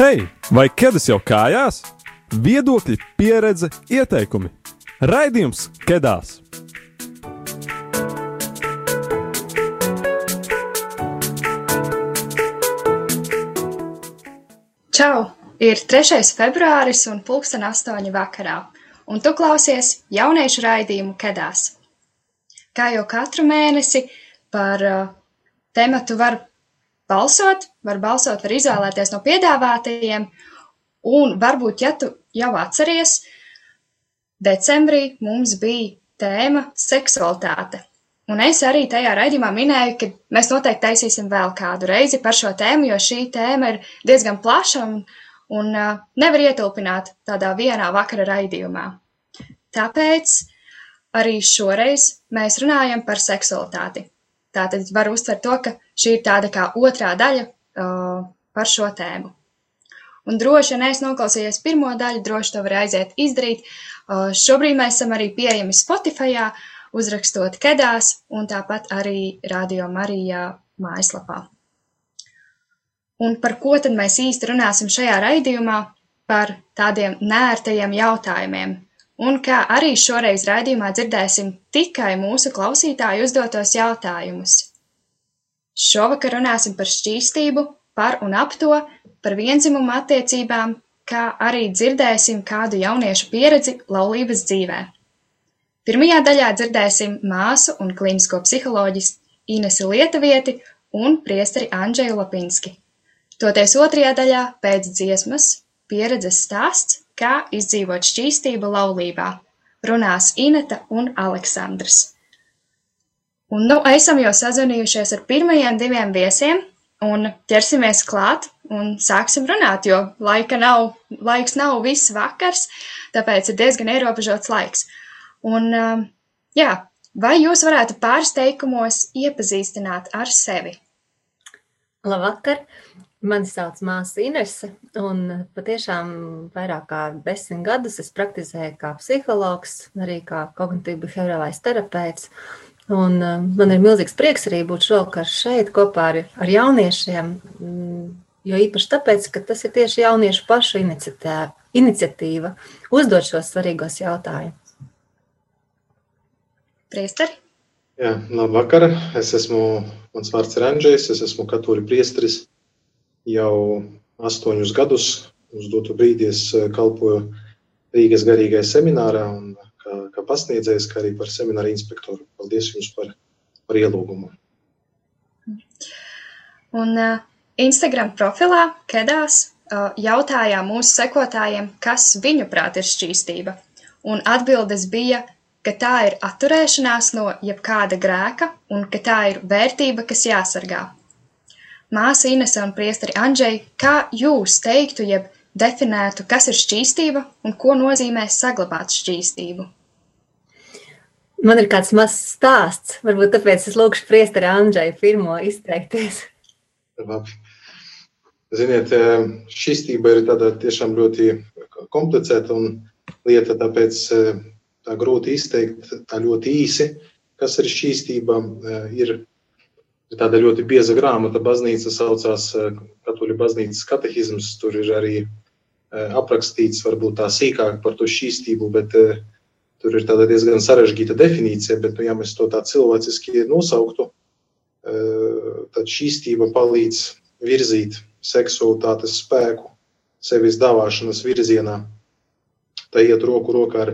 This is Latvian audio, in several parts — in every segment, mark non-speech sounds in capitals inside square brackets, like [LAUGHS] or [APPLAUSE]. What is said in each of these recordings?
Hei, vai ķēdes jau kājās? Viedokļi, pieredze, ieteikumi. Raidījums Kedās! Čau! Ir 3. februāris un pulksten 8. vakarā, un tu klausies jauniešu raidījumu Kedās. Kā jau katru mēnesi par uh, tematu var balsot, var balsot, var izvēlēties no piedāvātajiem, un varbūt, ja tu jau atceries, decembrī mums bija tēma seksualitāte. Un es arī tajā raidījumā minēju, ka mēs noteikti taisīsim vēl kādu reizi par šo tēmu, jo šī tēma ir diezgan plaša un, un uh, nevar ietilpināt tādā vienā vakara raidījumā. Tāpēc arī šoreiz mēs runājam par seksualitāti. Tātad var uztvert to, ka šī ir tāda kā otrā daļa uh, par šo tēmu. Un droši, ja neesi noklausījies pirmo daļu, droši to var aiziet izdarīt. Uh, šobrīd mēs esam arī pieejami Spotify, uzrakstot Kedās un tāpat arī Radio Marijā mājaslapā. Un par ko tad mēs īsti runāsim šajā raidījumā? Par tādiem nērtajiem jautājumiem. Un kā arī šoreiz raidījumā dzirdēsim tikai mūsu klausītāju uzdotos jautājumus. Šovakar runāsim par šķīstību, par un ap to, par vienzimumu attiecībām, kā arī dzirdēsim kādu jauniešu pieredzi laulības dzīvē. Pirmajā daļā dzirdēsim māsu un klīnisko psiholoģistu Inesi Lietuvieti un priesteri Andžeju Lapinski. Toties otrajā daļā pēc dziesmas pieredzes stāsts, kā izdzīvot šķīstību laulībā. Runās Ineta un Aleksandrs. Un nu esam jau sazvanījušies ar pirmajiem diviem viesiem un ķersimies klāt un sāksim runāt, jo laika nav, laiks nav viss vakars, tāpēc ir diezgan ierobežots laiks. Un, um, jā, vai jūs varētu pāris teikumos iepazīstināt ar sevi? Labvakar! Mani sauc māsa Inese, un patiešām vairāk kā desmit gadus es praktizēju kā psihologs, arī kā kognitīvi behaviorālais terapeits. Un um, man ir milzīgs prieks arī būt šovakar šeit kopā ar, ar jauniešiem, mm, jo īpaši tāpēc, ka tas ir tieši jauniešu pašu iniciatīva uzdot šos svarīgos jautājumus. Priesteri? Jā, labvakar. Es esmu, mans vārds ir Andrzejs, es esmu katoļu priesteris jau astoņus gadus. Uz dotu brīdi es eh, kalpoju Rīgas garīgajā seminārā un pasniedzējs, kā arī par semināru inspektoru. Paldies jums par, par ielūgumu. Un uh, Instagram profilā Kedās uh, jautājām mūsu sekotājiem, kas viņuprāt ir šķīstība. Un atbildes bija ka tā ir atturēšanās no jebkāda grēka un ka tā ir vērtība, kas jāsargā. Māsa Inese un priesteri Andžei, kā jūs teiktu, jeb definētu, kas ir šķīstība un ko nozīmē saglabāt šķīstību? Man ir kāds mazs stāsts, varbūt tāpēc es lūkšu priesteri Andžai pirmo izteikties. Ziniet, eh, šķīstība ir tāda tiešām ļoti komplicēta un lieta, tāpēc eh, tā grūti izteikt tā ļoti īsi, kas ir šķīstība. Eh, ir, tāda ļoti bieza grāmata, baznīca saucās Katoļu baznīcas katehisms. Tur ir arī aprakstīts varbūt tā sīkāk par to šķīstību, bet tur ir tāda diezgan sarežģīta definīcija, bet, nu, ja mēs to tā cilvēciski nosauktu, tad šķīstība palīdz virzīt seksualitātes spēku sevis dāvāšanas virzienā. Tā iet roku rokā ar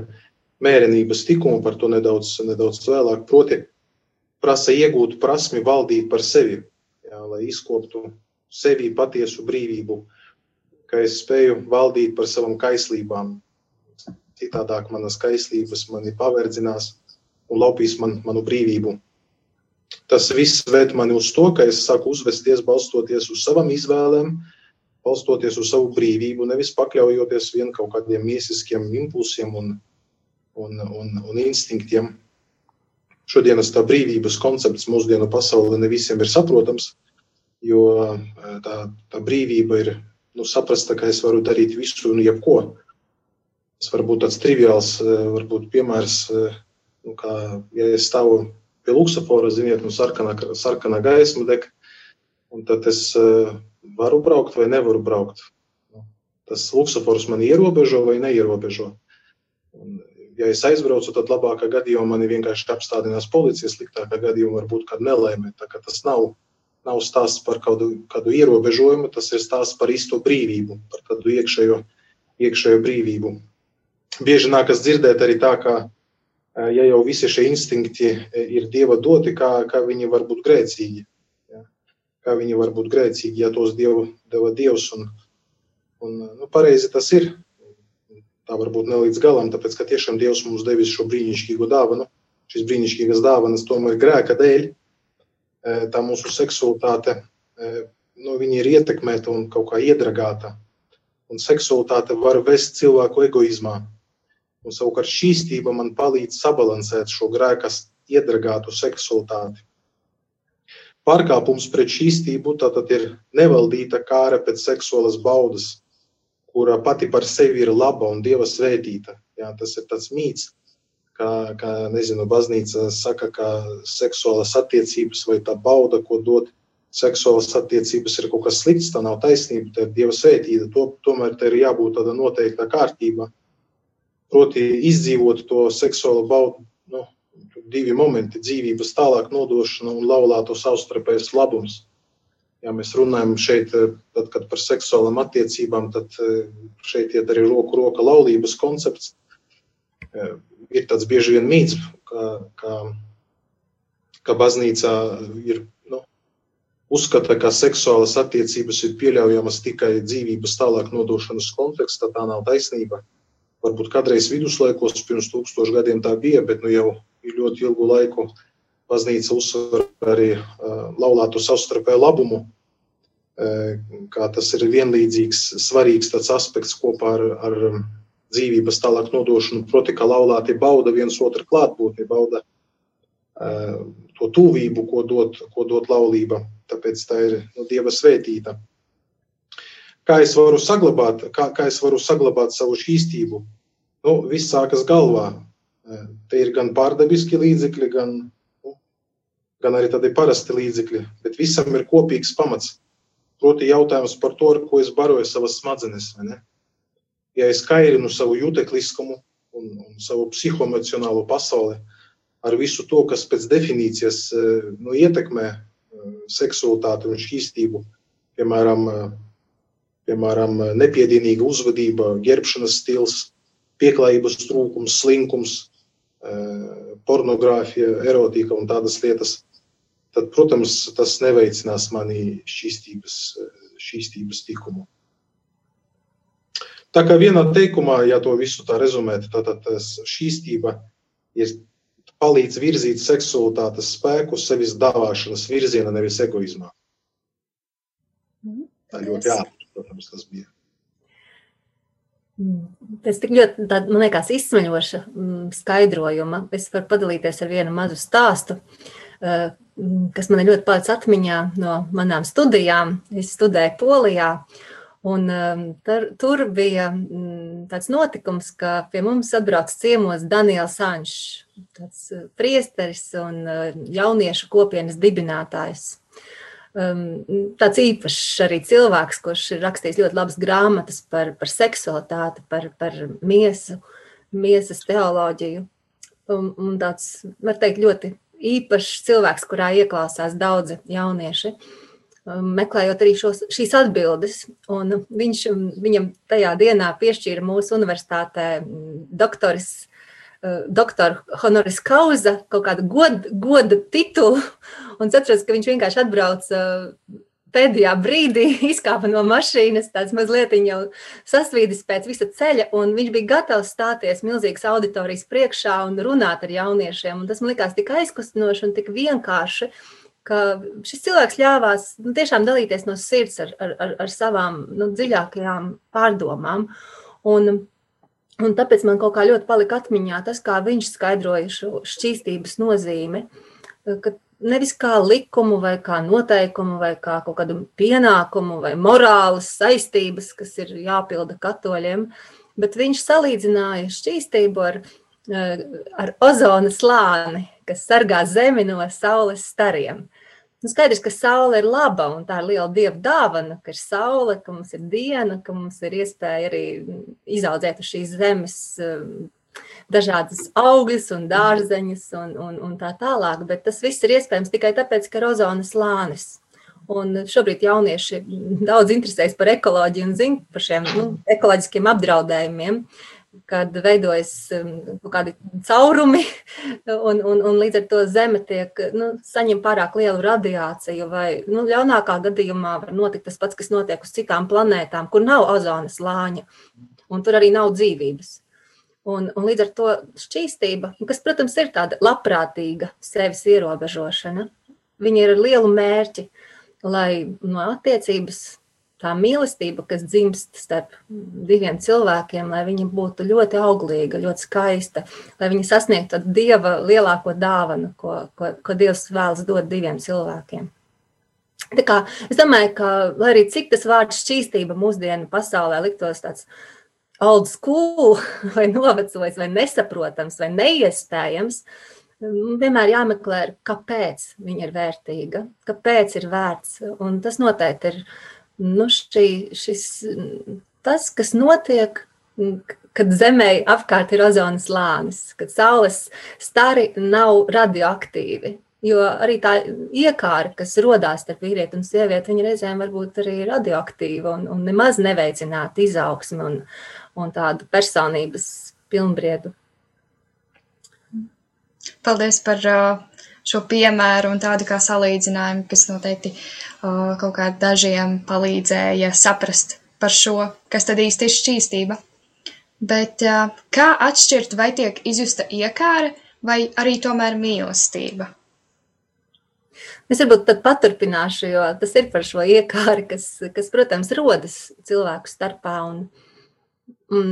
mērenības tikumu, par to nedaudz, nedaudz vēlāk. Proti, prasa iegūt prasmi valdīt par sevi, jā, lai izkoptu sevi patiesu brīvību, ka es spēju valdīt par savām kaislībām. Citādāk manas kaislības mani paverdzinās un laupīs man, manu brīvību. Tas viss ved mani uz to, ka es sāku uzvesties balstoties uz savām izvēlēm, balstoties uz savu brīvību, nevis pakļaujoties vien kaut kādiem miesiskiem impulsiem un un, un, un instinktiem. Šodienas tā brīvības koncepts mūsdienu pasaulē ne visiem ir saprotams, jo eh, tā, tā brīvība ir nu, saprast, ka es varu darīt visu un jebko. Tas var būt tāds triviāls, eh, varbūt piemērs, eh, nu, kā ja es stāvu pie luksafora, ziniet, un sarkanā, sarkanā gaisma deg, un tad es varu braukt vai nevaru braukt. Nu, tas luksofors mani ierobežo vai neierobežo. Un, ja es aizbraucu, tad labākā gadījumā mani vienkārši apstādinās policija, sliktākā gadījumā varbūt kāda nelēmē. Tas nav, nav stāsts par kādu, kādu ierobežojumu, tas ir stāsts par īsto brīvību, par tādu iekšējo, iekšējo brīvību. Bieži nākas dzirdēt arī tā, ka, ja jau visi šie instinkti ir dieva doti, kā, kā viņi var būt grēcīgi. Ja? Kā viņi var būt grēcīgi, ja tos dievu, deva dievs. Un, un, nu, pareizi tas ir tā varbūt ne līdz galam, tāpēc ka tiešām Dievs mums devis šo brīnišķīgo dāvanu. Šīs brīnišķīgās dāvanas tomēr grēka dēļ, e, tā mūsu seksualitāte, nu, ir ietekmēta un kaut kā iedragāta. Un seksualitāte var vest cilvēku egoismā. Un savukārt šīstība man palīdz sabalansēt šo grēkas iedragātu seksualitāti. Pārkāpums pret šīstību tātad ir nevaldīta kāra pēc seksuālas baudas, kura pati par sevi ir laba un dieva svētīta. Jā, tas ir tāds mīts, kā, kā nezinu, baznīca saka, ka seksuālas attiecības vai tā bauda, ko dod seksuālas attiecības, ir kaut kas slikts, tā nav taisnība, tā ir dieva svētīta. To, tomēr tā ir jābūt tāda noteikta kārtība. Proti, izdzīvot to seksuālo baudu, nu, divi momenti - dzīvības tālāk nodošana un laulāto savstarpējs labums ja mēs runājam šeit, eh, tad, par seksuālām attiecībām, tad eh, šeit iet arī roku roka laulības koncepts. Eh, ir tāds bieži vien mīts, ka, ka, ka baznīcā ir nu, uzskata, ka seksuālas attiecības ir pieļaujamas tikai dzīvības tālāk nodošanas kontekstā. Tā nav taisnība. Varbūt kādreiz viduslaikos, pirms tūkstošiem gadiem tā bija, bet nu jau ļoti ilgu laiku baznīca uzsver arī uh, laulāto savstarpēju labumu, uh, kā tas ir vienlīdzīgs, svarīgs aspekts kopā ar, ar dzīvības tālāk nodošanu. Proti, ka laulāti bauda viens otru klātbūtni, bauda uh, to tuvību, ko dot, ko dot laulība. Tāpēc tā ir nu, Dieva svētīta. Kā es varu saglabāt, kā, kā es varu saglabāt savu šķīstību? Nu, viss sākas galvā. Te ir gan pārdabiski līdzekļi, gan gan arī tādi parasti līdzekļi, bet visam ir kopīgs pamats. Proti, jautājums par to, ar ko es baroju savas smadzenes. Ja es kairinu savu jūtekliskumu un, un savu psihoemocionālo pasauli ar visu to, kas pēc definīcijas eh, nu, ietekmē eh, seksualitāti un šķīstību, piemēram, eh, piemēram nepiedienīga uzvedība, gerbšanas stils, pieklājības trūkums, slinkums, pornogrāfija, erotika un tādas lietas tad, protams, tas neveicinās manī šķīstības, šķīstības tikumu. Tā kā vienā teikumā, ja to visu tā rezumēt, tad šķīstība ir palīdz virzīt seksualitātes spēku sevis dāvāšanas virzienā, nevis egoismā. Mhm. Tā ļoti ātri, protams, tas bija. Tas tik ļoti, tā, man liekas, izsmeļoša mm, skaidrojuma. Es varu padalīties ar vienu mazu stāstu. Uh, kas man ļoti palicis atmiņā no manām studijām. Es studēju Polijā, un um, tur, tur bija mm, tāds notikums, ka pie mums atbrauc ciemos Daniels Anšs, tāds uh, priesteris un jauniešu kopienas dibinātājs. Um, tāds īpašs arī cilvēks, kurš ir rakstījis ļoti labas grāmatas par, par seksualitāti, par, par miesu, miesas teoloģiju. Un, un tāds, var teikt, ļoti īpašs cilvēks, kurā ieklausās daudzi jaunieši. Um, meklējot arī šos, šīs atbildes, un viņš viņam tajā dienā piešķīra mūsu universitātē mm, doktoris, doktoru honoris causa, kaut kādu godu, goda titulu, [LAUGHS] un es atceros, ka viņš vienkārši atbrauca pēdējā brīdī [LAUGHS] izkāpa no mašīnas, tāds mazliet jau sasvīdis pēc visa ceļa, viņš bija gatavs stāties milzīgas auditorijas priekšā un runāt ar jauniešiem. Un tas man likās tik aizkustinoši un tik vienkārši, šis cilvēks ļāvās nu, tiešām dalīties no sirds ar, ar, ar savām nu, dziļākajām pārdomām. Un, Un tāpēc man kaut kā ļoti palika atmiņā tas, kā viņš skaidroja šo šķīstības nozīmi, ka nevis kā likumu, vai kā noteikumu, vai kā kaut kādu pienākumu, vai morālas saistības, kas ir jāpilda katoļiem, bet viņš salīdzināja šķīstību ar, eh, ar ozona slāni, kas sargā zemi no saules stariem. Nu, skaidrs, ka saule ir laba un tā ir liela dieva dāvana, ka ir saule, ka mums ir diena, ka mums ir iespēja arī izaudzēt uz šīs zemes um, dažādas augļus un dārzeņus un, un, un tā tālāk. Bet tas viss ir iespējams tikai tāpēc, ka ir ozonas slānis. Un šobrīd jaunieši daudz interesējas par ekoloģiju un zina par šiem nu, ekoloģiskiem apdraudējumiem, kad veidojas um, kaut kādi caurumi, [LAUGHS] un, un, un līdz ar to zeme tiek nu, saņem pārāk lielu radiāciju, vai nu, ļaunākā gadījumā var notikt tas pats, kas notiek uz citām planētām, kur nav ozonas lāņa, un tur arī nav dzīvības. Un, un līdz ar to šķīstība, kas, protams, ir tāda labprātīga sevis ierobežošana, viņa ir ar lielu mērķi, lai no attiecības tā mīlestība, kas dzimst starp diviem cilvēkiem, lai viņa būtu ļoti auglīga, ļoti skaista, lai viņa sasniegtu dieva lielāko dāvanu, ko, ko, ko Dievs vēlas dot diviem cilvēkiem. Tā kā, es domāju, ka, lai arī cik tas vārds šķīstība mūsdienu pasaulē liktos tāds old school, [LAUGHS] vai novecojis, vai nesaprotams, vai neiespējams, vienmēr jāmeklē, kāpēc viņa ir vērtīga, kāpēc ir vērts. Un tas noteikti ir nu, šī, šis, tas, kas notiek, kad Zemē apkārt ir ozonas lānis, kad saules stari nav radioaktīvi. Jo arī tā iekāra, kas radās starp vīrieti un sievieti, viņa reizēm var būt arī radioaktīva un, un nemaz neveicināt izaugsmi un, un tādu personības pilnbriedu. Paldies par uh, šo piemēru un tādu kā salīdzinājumu, kas noteikti uh, kaut kā dažiem palīdzēja saprast par šo, kas tad īsti ir šķīstība. Bet uh, kā atšķirt, vai tiek izjusta iekāra vai arī tomēr mīlestība? Es varbūt pat paturpināšu, jo tas ir par šo iekāri, kas, kas protams, rodas cilvēku starpā. Un, Un,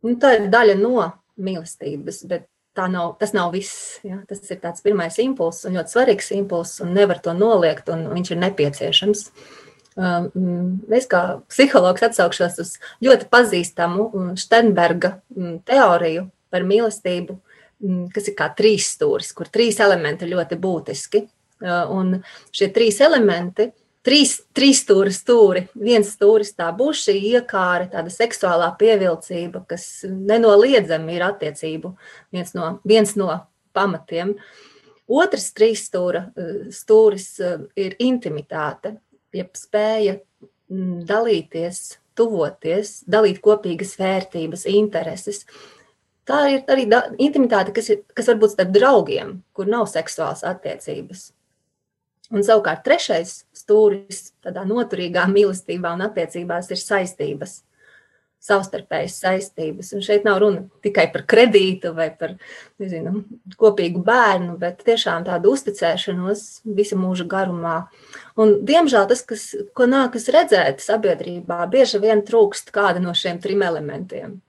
un tā ir daļa no mīlestības, bet nav, tas nav viss. Ja? Tas ir tāds pirmais impulss un ļoti svarīgs impulss, un nevar to noliegt, un viņš ir nepieciešams. Um, es kā psihologs atsaukšos uz ļoti pazīstamu Steinberga um, teoriju par mīlestību, kas ir kā trīs stūris, kur trīs elementi ir ļoti būtiski. Uh, un šie trīs elementi trīs, trīs stūri stūri. Viens stūris tā būs šī iekāra, tāda seksuālā pievilcība, kas nenoliedzami ir attiecību viens no, viens no pamatiem. Otrs trīs stūra, stūris eh, ir intimitāte, jeb spēja mm, dalīties, tuvoties, dalīt kopīgas vērtības, intereses. Tā ir arī intimitāte, kas, ir, kas var būt starp draugiem, kur nav seksuāls attiecības. Un savukārt trešais stūris tādā noturīgā mīlestībā un attiecībās ir saistības, savstarpējas saistības. Un šeit nav runa tikai par kredītu vai par nezinu, kopīgu bērnu, bet tiešām tādu uzticēšanos visa mūža garumā. Un, diemžēl tas, kas, ko nākas redzēt sabiedrībā, bieži vien trūkst kāda no šiem trim elementiem.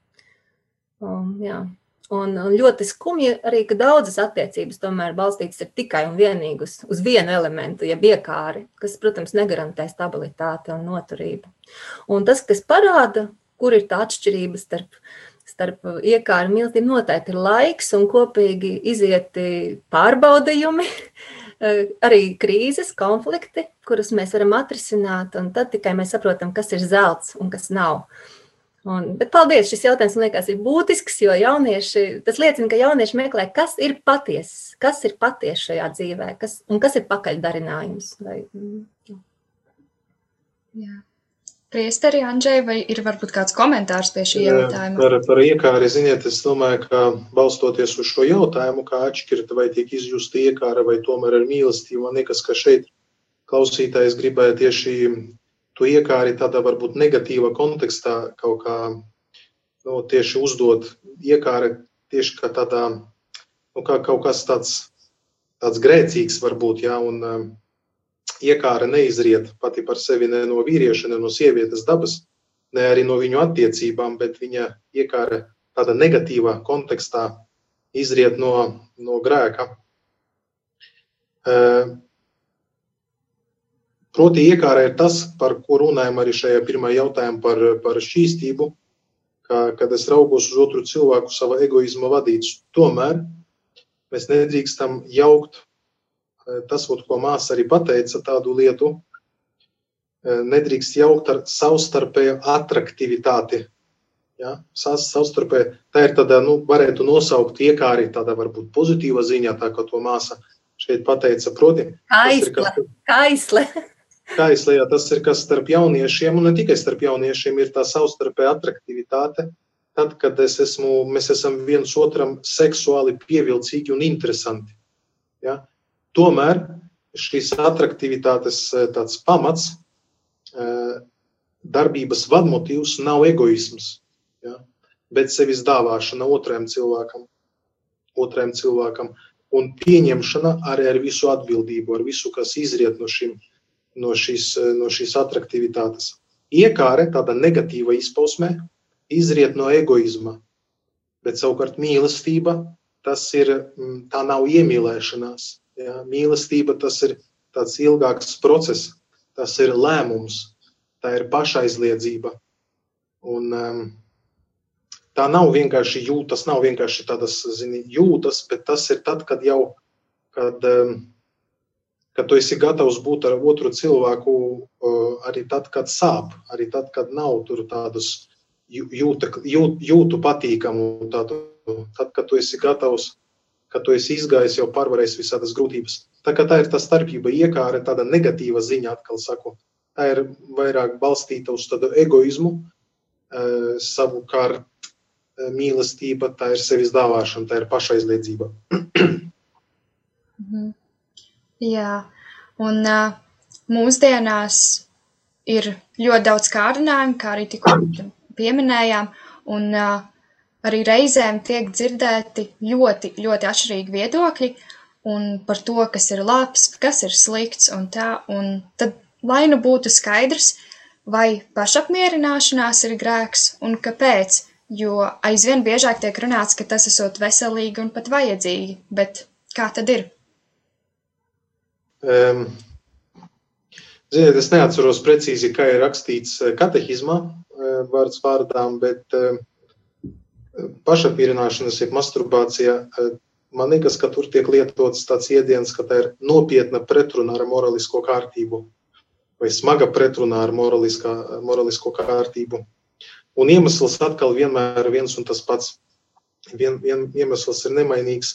Um, jā. Un, un ļoti skumji arī, ka daudzas attiecības tomēr balstītas tikai un vienīgi uz, uz vienu elementu, jeb iekāri, kas, protams, negarantē stabilitāti un noturību. Un tas, kas parāda, kur ir tā atšķirība starp, starp iekāru mīlestību, noteikti ir laiks un kopīgi izieti pārbaudījumi, [LAUGHS] arī krīzes, konflikti, kurus mēs varam atrisināt, un tad tikai mēs saprotam, kas ir zelts un kas nav. Un, bet paldies, šis jautājums man liekas ir būtisks, jo jaunieši, tas liecina, ka jaunieši meklē, kas ir patiesa, kas ir patiesa šajā dzīvē, kas, un kas ir pakaļdarinājums. Vai, mm, jā. Priesteri Andžai, vai ir varbūt kāds komentārs pie šī jautājuma? Par, par iekāri, ziniet, es domāju, ka balstoties uz šo jautājumu, kā atšķirt, vai tiek izjusta iekāra, vai tomēr ir mīlestība, man liekas, ka šeit klausītājs gribēja tieši to iekāri tādā varbūt negatīvā kontekstā kaut kā nu, tieši uzdot iekāri tieši kā tādā, nu, kā kaut kas tāds, tāds grēcīgs varbūt, jā, un um, iekāra neizriet pati par sevi ne no vīrieša, ne no sievietes dabas, ne arī no viņu attiecībām, bet viņa iekāra tāda negatīvā kontekstā izriet no, no grēka. Uh, Proti, iekāra ir tas, par ko runājam arī šajā pirmajā jautājumā par, par šķīstību, kā, kad es raugos uz otru cilvēku sava egoisma vadīts. Tomēr mēs nedrīkstam jaukt tas, ko māsa arī pateica, tādu lietu, nedrīkst jaukt ar savstarpēju attraktivitāti. Ja? Savstarpēji tā ir tāda, nu, varētu nosaukt iekāri, tāda varbūt pozitīva ziņā, tā kā to māsa šeit pateica. Proti, kaisle. Kaisle. Kaisle, jā, tas ir kas starp jauniešiem, un ne tikai starp jauniešiem, ir tā savstarpēja attraktivitāte. Tad, kad es esmu, mēs esam viens otram seksuāli pievilcīgi un interesanti. Ja? Tomēr šīs attraktivitātes tāds pamats darbības vadmotīvs nav egoisms, ja? bet sevis dāvāšana otrajam cilvēkam, otrajam cilvēkam un pieņemšana arī ar visu atbildību, ar visu, kas izriet no, šim, no, šīs, no šīs attraktivitātes. Iekāre, tāda negatīva izpausme, izriet no egoisma, bet savukārt mīlestība, tas ir, tā nav iemīlēšanās. Ja? Mīlestība tas ir tāds ilgāks process, tas ir lēmums, tā ir pašaizliedzība. Un, um, tā nav vienkārši jūtas, tas nav vienkārši tādas zini, jūtas, bet tas ir tad, kad jau kad, um, kad tu esi gatavs būt ar otru cilvēku arī tad, kad sāp, arī tad, kad nav tur tādas jūta, jūt, jūtu patīkamu, tādu, tad, kad tu esi gatavs, kad tu esi izgājis, jau pārvarējis visādas grūtības. Tā tā ir tā starpība, iekāra tāda negatīva ziņa, atkal saku, tā ir vairāk balstīta uz tādu egoismu, savukārt mīlestība, tā ir sevis dāvāšana, tā ir pašaizliedzība. [CLEARS THROAT] Mhm. Jā, un uh, mūsdienās ir ļoti daudz kārdinājumu, kā arī tikko pieminējām, un uh, arī reizēm tiek dzirdēti ļoti, ļoti atšķirīgi viedokļi, un par to, kas ir labs, kas ir slikts un tā, un tad lai nu būtu skaidrs, vai pašapmierināšanās ir grēks un kāpēc, jo aizvien biežāk tiek runāts, ka tas esot veselīgi un pat vajadzīgi, bet kā tad ir? Um, ziniet, es neatceros precīzi, kā ir rakstīts eh, katehizmā eh, vārds vārdām, bet um, pašapmierināšanas, jeb masturbācija eh, man liekas, ka tur tiek lietots tāds jēdziens, ka tā ir nopietna pretruna ar morālisko kārtību vai smaga pretrunā ar morālisko kārtību. Un iemesls atkal vienmēr ir viens un tas pats. Vien, vien iemesls ir nemainīgs.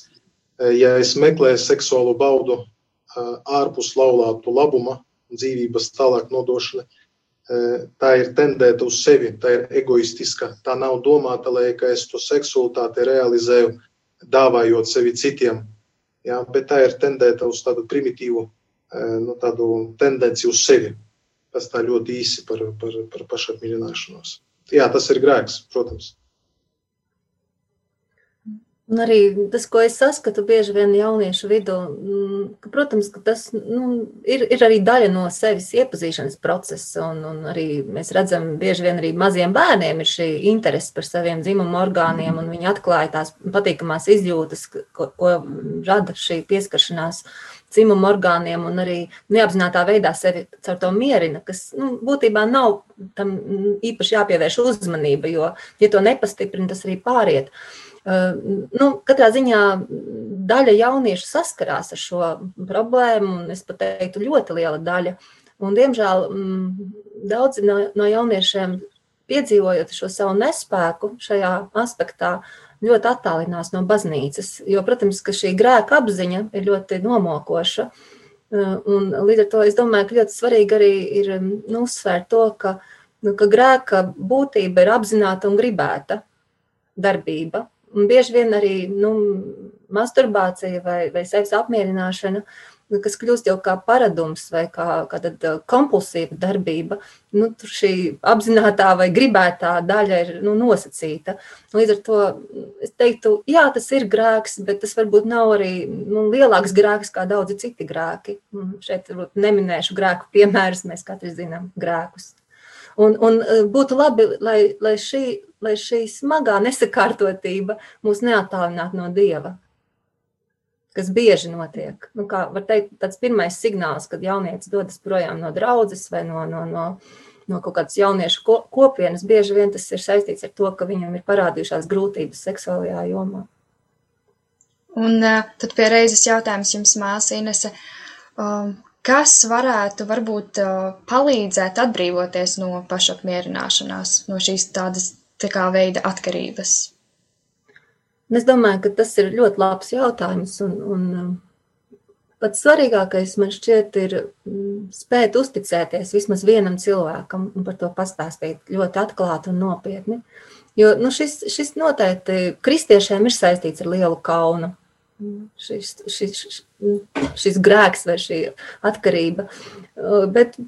Ja es meklēju seksuālu baudu ārpus laulātu labuma, dzīvības tālāk nodošana, tā ir tendēta uz sevi, tā ir egoistiska. Tā nav domāta, lai es to seksualitāti realizēju dāvājot sevi citiem. Ja, bet tā ir tendēta uz tādu primitīvu nu, tādu tendenci uz sevi. Tas tā ļoti īsi par, par, par pašapmierināšanos. Jā, tas ir grēks, protams. Un arī tas, ko es saskatu bieži vien jauniešu vidū, mm, ka, protams, ka tas nu, ir, ir arī daļa no sevis iepazīšanas procesa. Un, un arī mēs redzam, bieži vien arī maziem bērniem ir šī interese par saviem dzimumu orgāniem, un viņi atklāja tās patīkamās izjūtas, ko, ko rada šī pieskaršanās dzimumu orgāniem, un arī neapzinātā veidā sevi caur to mierina, kas nu, būtībā nav tam īpaši jāpievērš uzmanība, jo, ja to nepastiprina, tas arī pāriet. Uh, Nu, katrā ziņā daļa jauniešu saskarās ar šo problēmu, un es pat teiktu, ļoti liela daļa. Un, diemžēl daudzi no, no jauniešiem, piedzīvojot šo savu nespēku šajā aspektā, ļoti attālinās no baznīcas. Jo, protams, ka šī grēka apziņa ir ļoti nomokoša. Un, līdz ar to es domāju, ka ļoti svarīgi arī ir nu, uzsvērt to, ka, nu, ka grēka būtība ir apzināta un gribēta darbība. Un bieži vien arī nu, masturbācija vai, vai sevis apmierināšana, nu, kas kļūst jau kā paradums vai kā, kā kompulsīva darbība, nu, tur šī apzināta vai gribētā daļa ir nu, nosacīta. Līdz ar to es teiktu, jā, tas ir grēks, bet tas varbūt nav arī nu, lielāks grēks kā daudzi citi grēki. Šeit varbūt neminēšu grēku piemērus, mēs katrs zinām grēkus. Un, un uh, būtu labi, lai, lai šī lai šī smagā nesakārtotība mūs neattālinātu no Dieva, kas bieži notiek. Nu, kā var teikt, tāds pirmais signāls, kad jaunietis dodas projām no draudzes vai no, no, no, no kaut kādas jauniešu kopienas, bieži vien tas ir saistīts ar to, ka viņam ir parādījušās grūtības seksuālajā jomā. Un uh, tad pie reizes jautājums jums, māsa Inese, Um, kas varētu varbūt uh, palīdzēt atbrīvoties no pašapmierināšanās, no šīs tādas tā kā veida atkarības? Es domāju, ka tas ir ļoti labs jautājums. Un, un um, pats svarīgākais man šķiet ir mm, spēt uzticēties vismaz vienam cilvēkam un par to pastāstīt ļoti atklāti un nopietni. Jo nu, šis, šis noteikti kristiešiem ir saistīts ar lielu kaunu šis, šis, šis grēks vai šī atkarība. Bet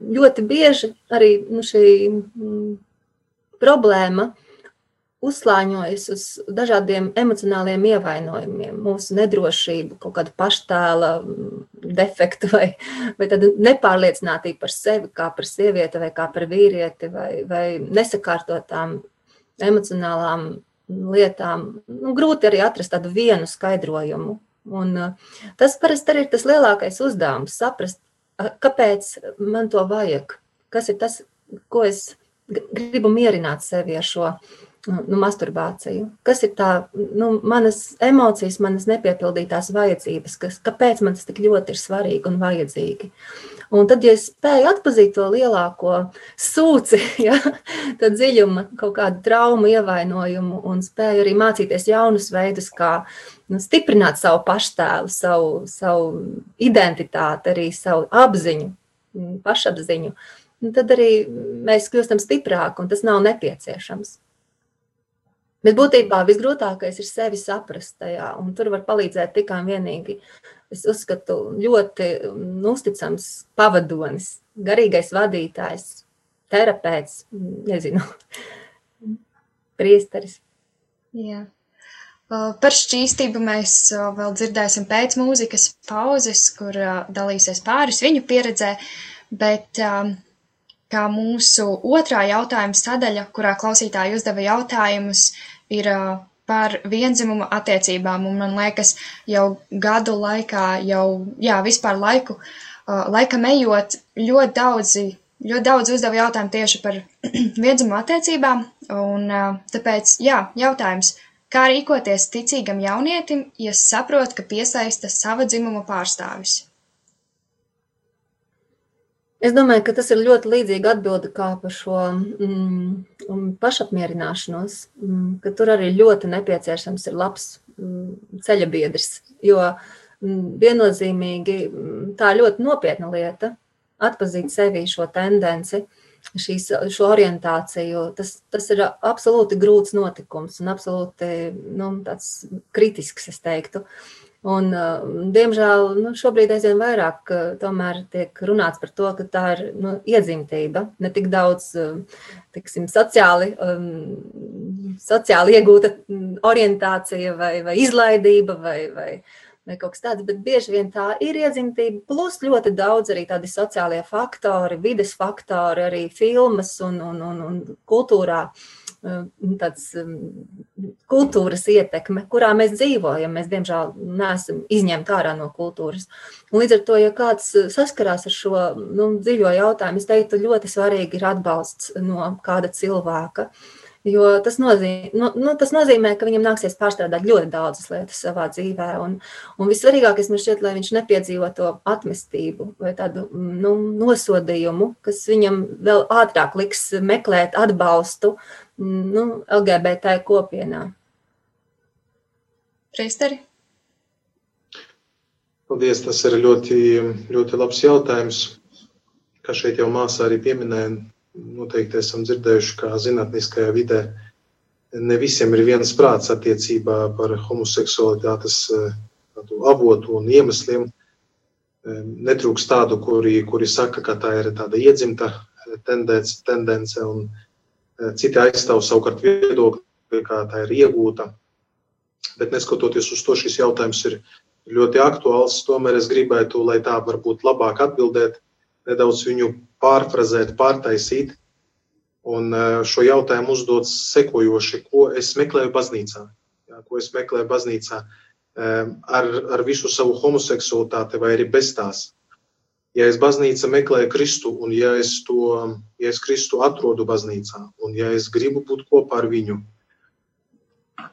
ļoti bieži arī nu, šī mm, problēma uzslāņojas uz dažādiem emocionāliem ievainojumiem, mūsu nedrošību, kaut kādu paštēla mm, defektu vai, vai tādu nepārliecinātību par sevi, kā par sievieti vai kā par vīrieti, vai, vai nesakārtotām emocionālām lietām. Nu, grūti arī atrast tādu vienu skaidrojumu. Un, uh, tas parasti arī ir tas lielākais uzdevums - saprast, kāpēc man to vajag, kas ir tas, ko es gribu mierināt sevi ar šo nu, masturbāciju. Kas ir tā, nu, manas emocijas, manas nepiepildītās vajadzības, kas, kāpēc man tas tik ļoti ir svarīgi un vajadzīgi. Un tad, ja es spēju atpazīt to lielāko sūci, [LAUGHS] ja, tad dziļuma kaut kādu traumu, ievainojumu un spēju arī mācīties jaunus veidus, kā nu, stiprināt savu paštēlu, savu, savu identitāti, arī savu apziņu, pašapziņu, tad arī mēs kļūstam stiprāki un tas nav nepieciešams. Bet būtībā visgrūtākais ir sevi saprast tajā, un tur var palīdzēt tikai un vienīgi es uzskatu, ļoti mm, uzticams pavadonis, garīgais vadītājs, terapeits, nezinu, [LAUGHS] priesteris. Jā. Par šķīstību mēs vēl dzirdēsim pēc mūzikas pauzes, kur dalīsies pāris viņu pieredzē, bet kā mūsu otrā jautājuma sadaļa, kurā klausītāji uzdeva jautājumus, ir par vienzimumu attiecībām, un man liekas, jau gadu laikā, jau, jā, vispār laiku, laikam ejot, ļoti daudzi, ļoti daudz uzdeva jautājumu tieši par [CLEARS THROAT] vienzimumu attiecībām, un tāpēc, jā, jautājums, kā rīkoties ticīgam jaunietim, ja saprot, ka piesaista sava dzimuma pārstāvis? Es domāju, ka tas ir ļoti līdzīgi atbildi kā par šo mm, pašapmierināšanos, mm, ka tur arī ļoti nepieciešams ir labs mm, ceļa biedrs, jo mm, viennozīmīgi mm, tā ļoti nopietna lieta atpazīt sevi šo tendenci, šīs, šo orientāciju, tas, tas ir absolūti grūts notikums un absolūti nu, kritisks, es teiktu. Uh, Un, uh, diemžēl nu, šobrīd aizvien vairāk uh, tiek runāts par to, ka tā ir nu, iedzimtība, ne tik daudz uh, tiksim, sociāli, um, sociāli iegūta mm, orientācija vai, vai izlaidība vai, vai, vai kaut kas tāds, bet bieži vien tā ir iedzimtība, plus ļoti daudz arī tādi sociālie faktori, vides faktori, arī filmas un, un, un, un kultūrā. Uh, tāds kultūras ietekme, kurā mēs dzīvojam. Mēs, diemžēl, neesam izņemti ārā no kultūras. Un līdz ar to, ja kāds saskarās ar šo nu, dziļo jautājumu, es teiktu, ļoti svarīgi ir atbalsts no kāda cilvēka. Jo tas nozīmē, nu, nu, tas nozīmē, ka viņam nāksies pārstrādāt ļoti daudzas lietas savā dzīvē. Un, un vissvarīgākais man šķiet, lai viņš nepiedzīvo to atmestību vai tādu nu, nosodījumu, kas viņam vēl ātrāk liks meklēt atbalstu nu, LGBT kopienā? Priesteri? Paldies, tas ir ļoti, ļoti labs jautājums. Kā šeit jau māsā arī pieminēja, noteikti esam dzirdējuši, kā zinātniskajā vidē ne visiem ir viens prāts attiecībā par homoseksualitātes avotu un iemesliem. Netrūks tādu, kuri, kuri saka, ka tā ir tāda iedzimta tendence, tendence un Eh, citi aizstāv savukārt viedokli, kā tā ir iegūta. Bet neskatoties uz to, šis jautājums ir ļoti aktuāls. Tomēr es gribētu, lai tā varbūt labāk atbildēt, nedaudz viņu pārfrazēt, pārtaisīt. Un eh, šo jautājumu uzdot sekojoši, ko es meklēju baznīcā. Jā, ko es meklēju baznīcā eh, ar, ar visu savu homoseksualitāti vai arī bez tās ja es baznīca meklēju Kristu, un ja es to, ja es Kristu atrodu baznīcā, un ja es gribu būt kopā ar viņu,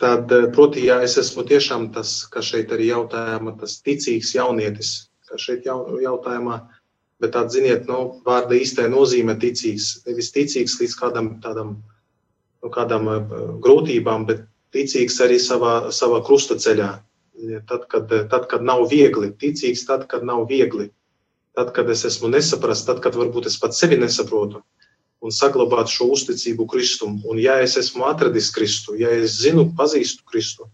tad, proti, ja es esmu tiešām tas, kas šeit arī jautājama, tas ticīgs jaunietis, kā šeit jautājumā, bet tā, ziniet, nu, vārda īstajā nozīmē ticīgs. Nevis ticīgs līdz kādam tādam, nu, kādam uh, grūtībām, bet ticīgs arī savā, savā krusta ceļā. Tad kad, tad, kad nav viegli, ticīgs tad, kad nav viegli. Tad, kad es esmu nesaprasts, tad, kad varbūt es pats sevi nesaprotu, un saglabāt šo uzticību Kristum. Un, ja es esmu atradis Kristu, ja es zinu, pazīstu Kristu,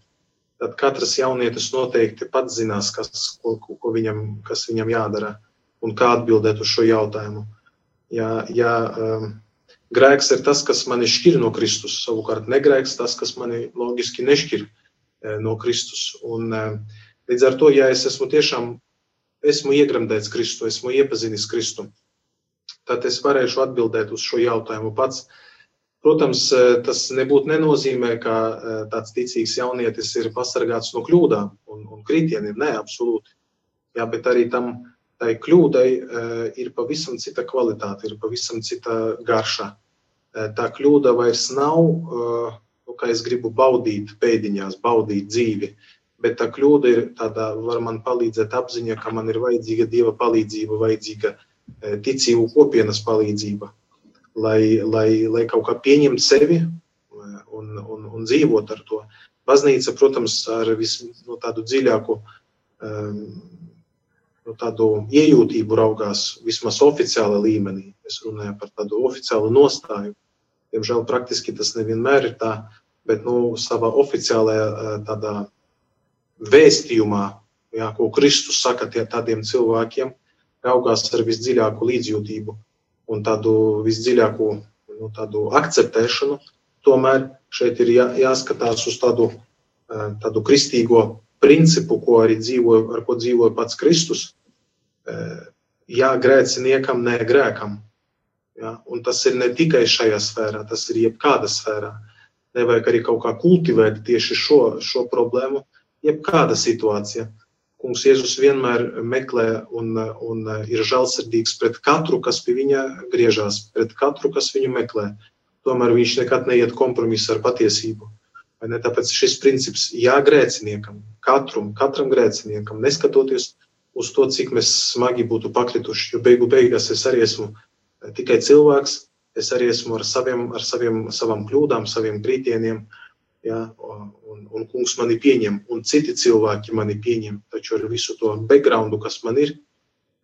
tad katrs jaunietis noteikti pats zinās, kas, ko, ko viņam, kas viņam jādara un kā atbildēt uz šo jautājumu. Ja, ja um, grēks ir tas, kas mani šķir no Kristus, savukārt negrēks tas, kas mani loģiski nešķir eh, no Kristus. Un, eh, līdz ar to, ja es esmu tiešām esmu iegremdēts Kristu, esmu iepazinis Kristu, tad es varēšu atbildēt uz šo jautājumu pats. Protams, eh, tas nebūtu nenozīmē, ka tāds ticīgs jaunietis ir pasargāts no kļūdām un, un kritieniem. Nē, absolūti. Jā, bet arī tam tai kļūdai eh, ir pavisam cita kvalitāte, ir pavisam cita garša. Eh, tā kļūda vairs nav, nu, kā es gribu baudīt pēdiņās, baudīt dzīvi, bet tā kļūda ir tāda, var man palīdzēt apziņa, ka man ir vajadzīga Dieva palīdzība, vajadzīga ticību kopienas palīdzība, lai, lai, lai kaut kā pieņemt sevi un, un, un dzīvot ar to. Baznīca, protams, ar visu no tādu dziļāku um, nu, tādu iejūtību raugās vismaz oficiāla līmenī. Es runāju par tādu oficiālu nostāju. Diemžēl praktiski tas nevienmēr ir tā, bet nu, savā oficiālajā eh, tādā vēstījumā, jā, ko Kristus saka tie, tādiem cilvēkiem, raugās ar visdziļāku līdzjūtību un tādu visdziļāku nu, tādu akceptēšanu. Tomēr šeit ir jā, jāskatās uz tādu, eh, tādu kristīgo principu, ko arī dzīvoja, ar ko dzīvoja pats Kristus, jā, grēciniekam, nē, grēkam. Ja? Un tas ir ne tikai šajā sfērā, tas ir jebkāda sfērā. Nevajag arī kaut kā kultivēt tieši šo, šo problēmu, jebkāda situācija. Kungs Jēzus vienmēr meklē un, un ir žēlsirdīgs pret katru, kas pie viņa griežās, pret katru, kas viņu meklē. Tomēr viņš nekad neiet kompromisā ar patiesību. Tāpēc šis princips jāgrēciniekam, katram, katram grēciniekam, neskatoties uz uz to, cik mēs smagi būtu pakrituši. Jo beigu beigās es arī esmu eh, tikai cilvēks, es arī esmu ar, saviem, ar saviem, savām kļūdām, saviem kritieniem. Ja, un, un kungs mani pieņem, un citi cilvēki mani pieņem. Taču ar visu to backgroundu, kas man ir,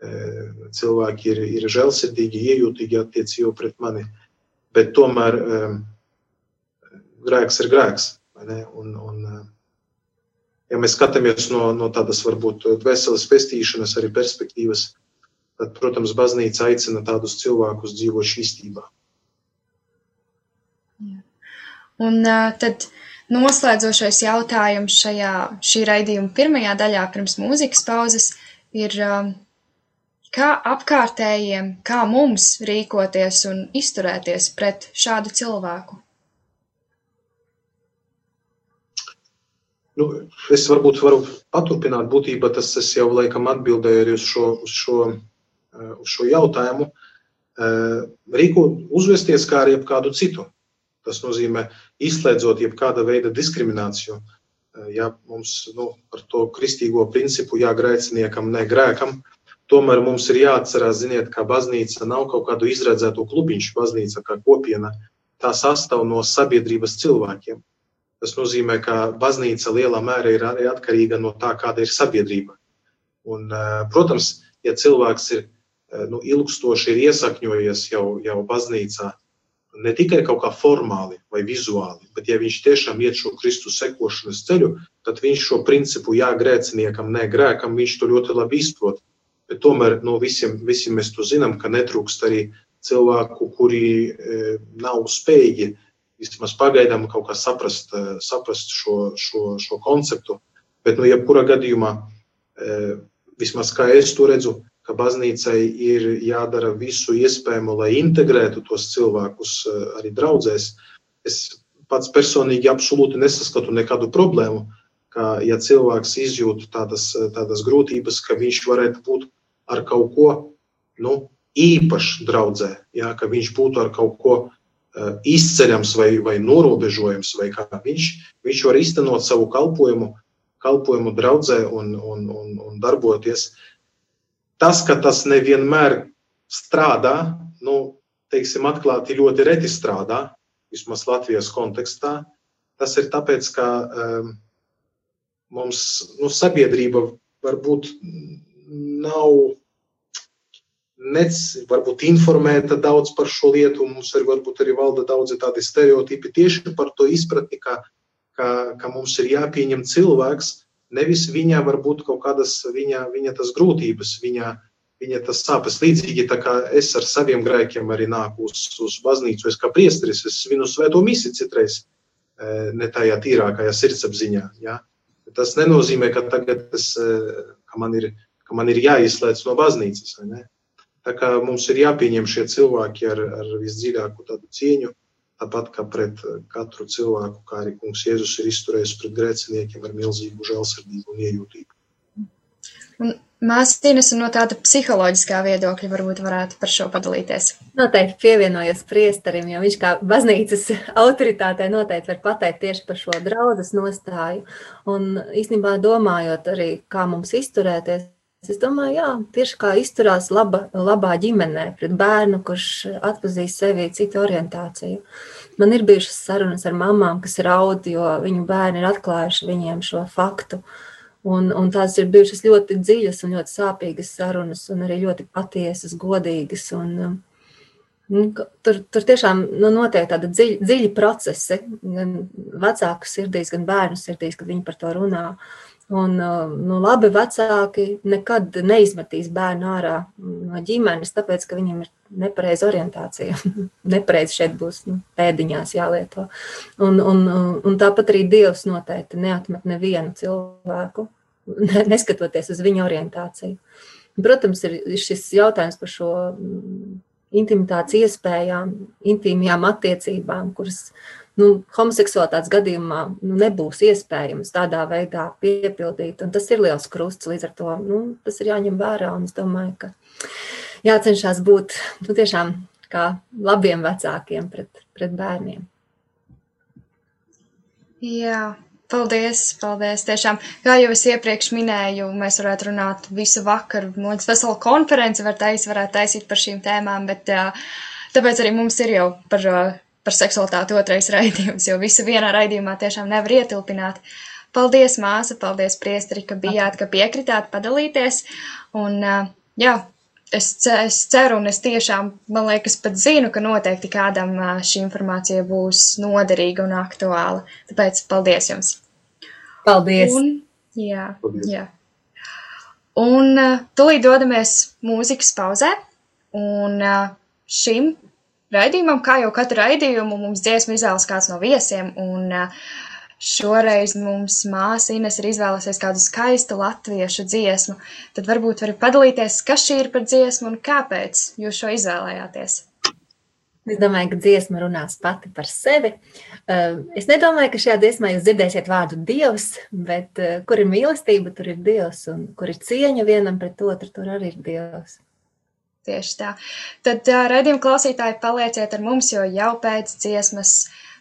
eh, cilvēki ir, ir žēlsirdīgi, iejūtīgi attiecībā pret mani. Bet tomēr eh, grēks ir grēks. Un, un, ja mēs skatāmies no, no tādas varbūt veselas pestīšanas arī perspektīvas, tad, protams, baznīca aicina tādus cilvēkus dzīvot šķīstībā. Un tad noslēdzošais jautājums šajā šī raidījuma pirmajā daļā pirms mūzikas pauzes ir, kā apkārtējiem, kā mums rīkoties un izturēties pret šādu cilvēku? Nu, es varbūt varu paturpināt, būtībā tas es jau laikam atbildēju arī uz šo, uz šo, eh, uz šo jautājumu. Eh, Rīko uzvesties kā ar jebkādu citu. Tas nozīmē izslēdzot jebkāda veida diskrimināciju. Eh, ja mums nu, par to kristīgo principu jāgrēciniekam, ne grēkam, tomēr mums ir jāatcerās, ziniet, ka baznīca nav kaut kādu izredzēto klubiņš, baznīca kā kopiena. Tā sastāv no sabiedrības cilvēkiem. Tas nozīmē, ka baznīca lielā mērā ir arī atkarīga no tā, kāda ir sabiedrība. Un, eh, protams, ja cilvēks ir eh, nu, ilgstoši ir iesakņojies jau, jau baznīcā, ne tikai kaut kā formāli vai vizuāli, bet ja viņš tiešām iet šo Kristus sekošanas ceļu, tad viņš šo principu, jā, grēciniekam, nē, grēkam, viņš to ļoti labi izprot. Bet tomēr no visiem, visiem mēs to zinām, ka netrūkst arī cilvēku, kuri e, nav spējīgi vismaz pagaidām kaut kā saprast, eh, saprast šo, šo, šo konceptu. Bet, nu, jebkurā gadījumā, eh, vismaz kā es to redzu, ka baznīcai ir jādara visu iespējamo, lai integrētu tos cilvēkus eh, arī draudzēs. Es pats personīgi absolūti nesaskatu nekādu problēmu, ka, ja cilvēks izjūt tādas, tādas grūtības, ka viņš varētu būt ar kaut ko nu, īpašs draudzē, jā, ka viņš būtu ar kaut ko izceļams vai, vai norobežojams, vai kā viņš, viņš var iztenot savu kalpojumu, kalpojumu draudzē un, un, un, un darboties. tas, ka tas nevienmēr strādā, nu, teiksim, atklāti ļoti reti strādā, vismaz Latvijas kontekstā, tas ir tāpēc, ka um, mums nu, sabiedrība varbūt nav nec, varbūt informēta daudz par šo lietu, un mums ir varbūt arī valda daudzi tādi stereotipi tieši par to izpratni, ka, ka, ka mums ir jāpieņem cilvēks, nevis viņa varbūt kaut kādas viņa, viņa tas grūtības, viņa, viņa tas sāpes. Līdzīgi tā kā es ar saviem grēkiem arī nāku uz, uz baznīcu, es kā priesteris, es svinu svēto misi citreiz, e, ne tajā tīrākajā sirdsapziņā. Ja? Tas nenozīmē, ka tagad es, e, ka man ir, ka man ir jāizslēdz no baznīcas, vai ne? Tā kā mums ir jāpieņem šie cilvēki ar, ar visdziļāku tādu cieņu, tāpat kā pret katru cilvēku, kā arī kungs Jēzus ir izturējis pret grēciniekiem ar milzīgu žēlsirdību un iejūtību. Un Māsīnes no tāda psiholoģiskā viedokļa varbūt varētu par šo padalīties. Noteikti pievienojos priesterim, jo viņš kā baznīcas [LAUGHS] autoritātei noteikti var pateikt tieši par šo draudzes nostāju. Un īstenībā domājot arī, kā mums izturēties, Es domāju, jā, tieši kā izturās laba, labā ģimenē pret bērnu, kurš atpazīst sevi citu orientāciju. Man ir bijušas sarunas ar mamām, kas raud, jo viņu bērni ir atklājuši viņiem šo faktu. Un, un tās ir bijušas ļoti dziļas un ļoti sāpīgas sarunas, un arī ļoti patiesas, godīgas. Un, nu, tur, tur tiešām nu, notiek tādi dziļi, dziļi procesi, gan vecāku sirdīs, gan bērnu sirdīs, kad viņi par to runā. Uh, Un, uh, nu, labi vecāki nekad neizmetīs bērnu ārā no ģimenes, tāpēc, ka viņam ir nepareiza orientācija. [LAUGHS] Nepareizi šeit būs nu, pēdiņās jālieto. Un, un, un tāpat arī Dievs noteikti neatmet nevienu cilvēku, [LAUGHS] neskatoties uz viņa orientāciju. Protams, ir šis jautājums par šo mm, intimitātes iespējām, intīmajām attiecībām, kuras nu, homoseksualitātes gadījumā nu, nebūs iespējams tādā veidā piepildīt. Tas ir liels krusts, līdz ar to nu, tas ir jāņem vērā. Es domāju, ka jācenšas būt nu, tiešām kā labiem vecākiem pret, pret bērniem. Jā, Paldies, paldies. Tiešām, kā jau es iepriekš minēju, mēs varētu runāt visu vakaru. Mums vesela konference var taisīt, varētu taisīt par šīm tēmām, bet tāpēc arī mums ir jau par par seksualitāti otrais raidījums, jo visu vienā raidījumā tiešām nevar ietilpināt. Paldies, māsa, paldies, priesteri, ka bijāt, ka piekritāt padalīties. Un, jā, es, es ceru un es tiešām, man liekas, pat zinu, ka noteikti kādam šī informācija būs noderīga un aktuāla. Tāpēc paldies jums! Paldies! Un, jā, paldies. jā. Un tūlīt dodamies mūzikas pauzē. Un šim raidījumam, kā jau katru raidījumu, mums dziesmu izvēlas kāds no viesiem, un šoreiz mums māsa Ines ir izvēlēsies kādu skaistu latviešu dziesmu. Tad varbūt vari padalīties, kas šī ir par dziesmu un kāpēc jūs šo izvēlējāties. Es domāju, ka dziesma runās pati par sevi. Es nedomāju, ka šajā dziesmā jūs dzirdēsiet vārdu Dievs, bet kur ir mīlestība, tur ir Dievs, un kur ir cieņa vienam pret otru, tur arī ir Dievs. Tieši tā. Tad uh, redzījuma klausītāji palieciet ar mums, jo jau pēc dziesmas,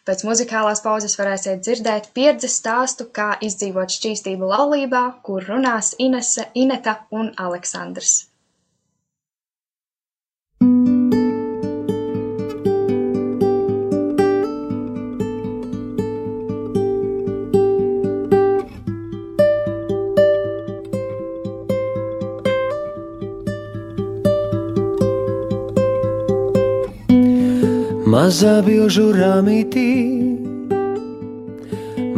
pēc muzikālās pauzes varēsiet dzirdēt pieredzes stāstu, kā izdzīvot šķīstību laulībā, kur runās Inese, Ineta un Aleksandrs. Mazā bilžu rāmītī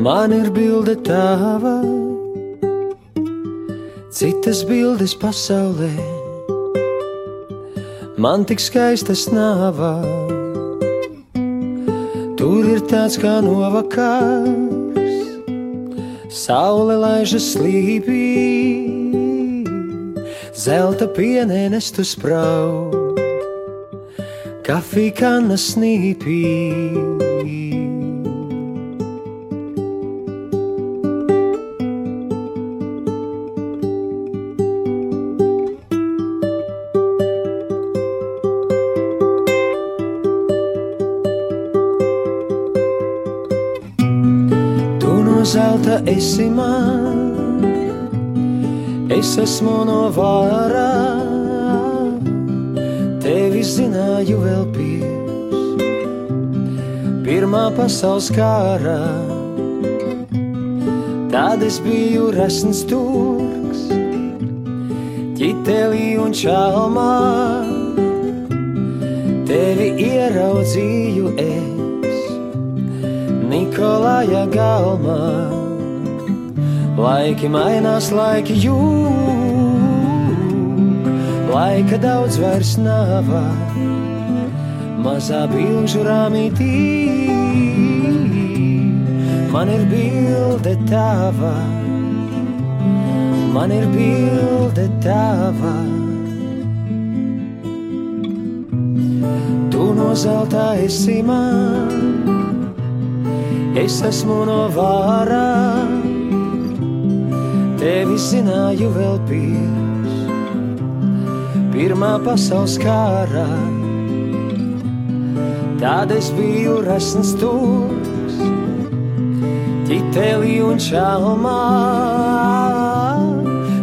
man ir bilde tava, citas bildes pasaulē. Man tik skaistas nāvā, tur ir tāds kā novakars, saule laižas slīpī, zelta pienēnes tu sprauž kafija kanna snīpī. Tu no zelta esi man, es esmu no varas pasaules kārā Tad es biju resns turks Ķitelī un čalmā. Tevi ieraudzīju es Nikolāja galmā. Laiki mainās, laiki jūg Laika daudz vairs nav Mazā bilžu rāmītī Man ir bilde tava Man ir bilde tava Tu no zelta esi man, es esmu no vārā. Tevi zināju vēl pirms pirmā pasaules kārā. Tad es biju resns turs, ķitelī un čalmā.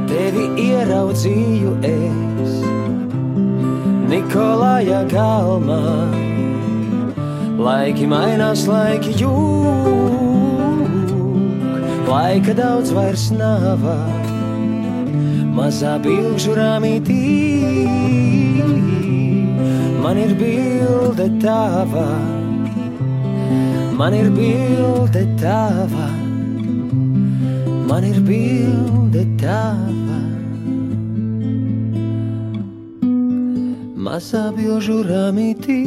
Tevi ieraudzīju es. Nikolāja galmā. Laiki mainās, laiki jūg, laika daudz vairs nav. Mazā bilžu rāmītī man ir bilde tava, man ir bilde tava, man ir bilde tava. Mazā bilžu rāmītī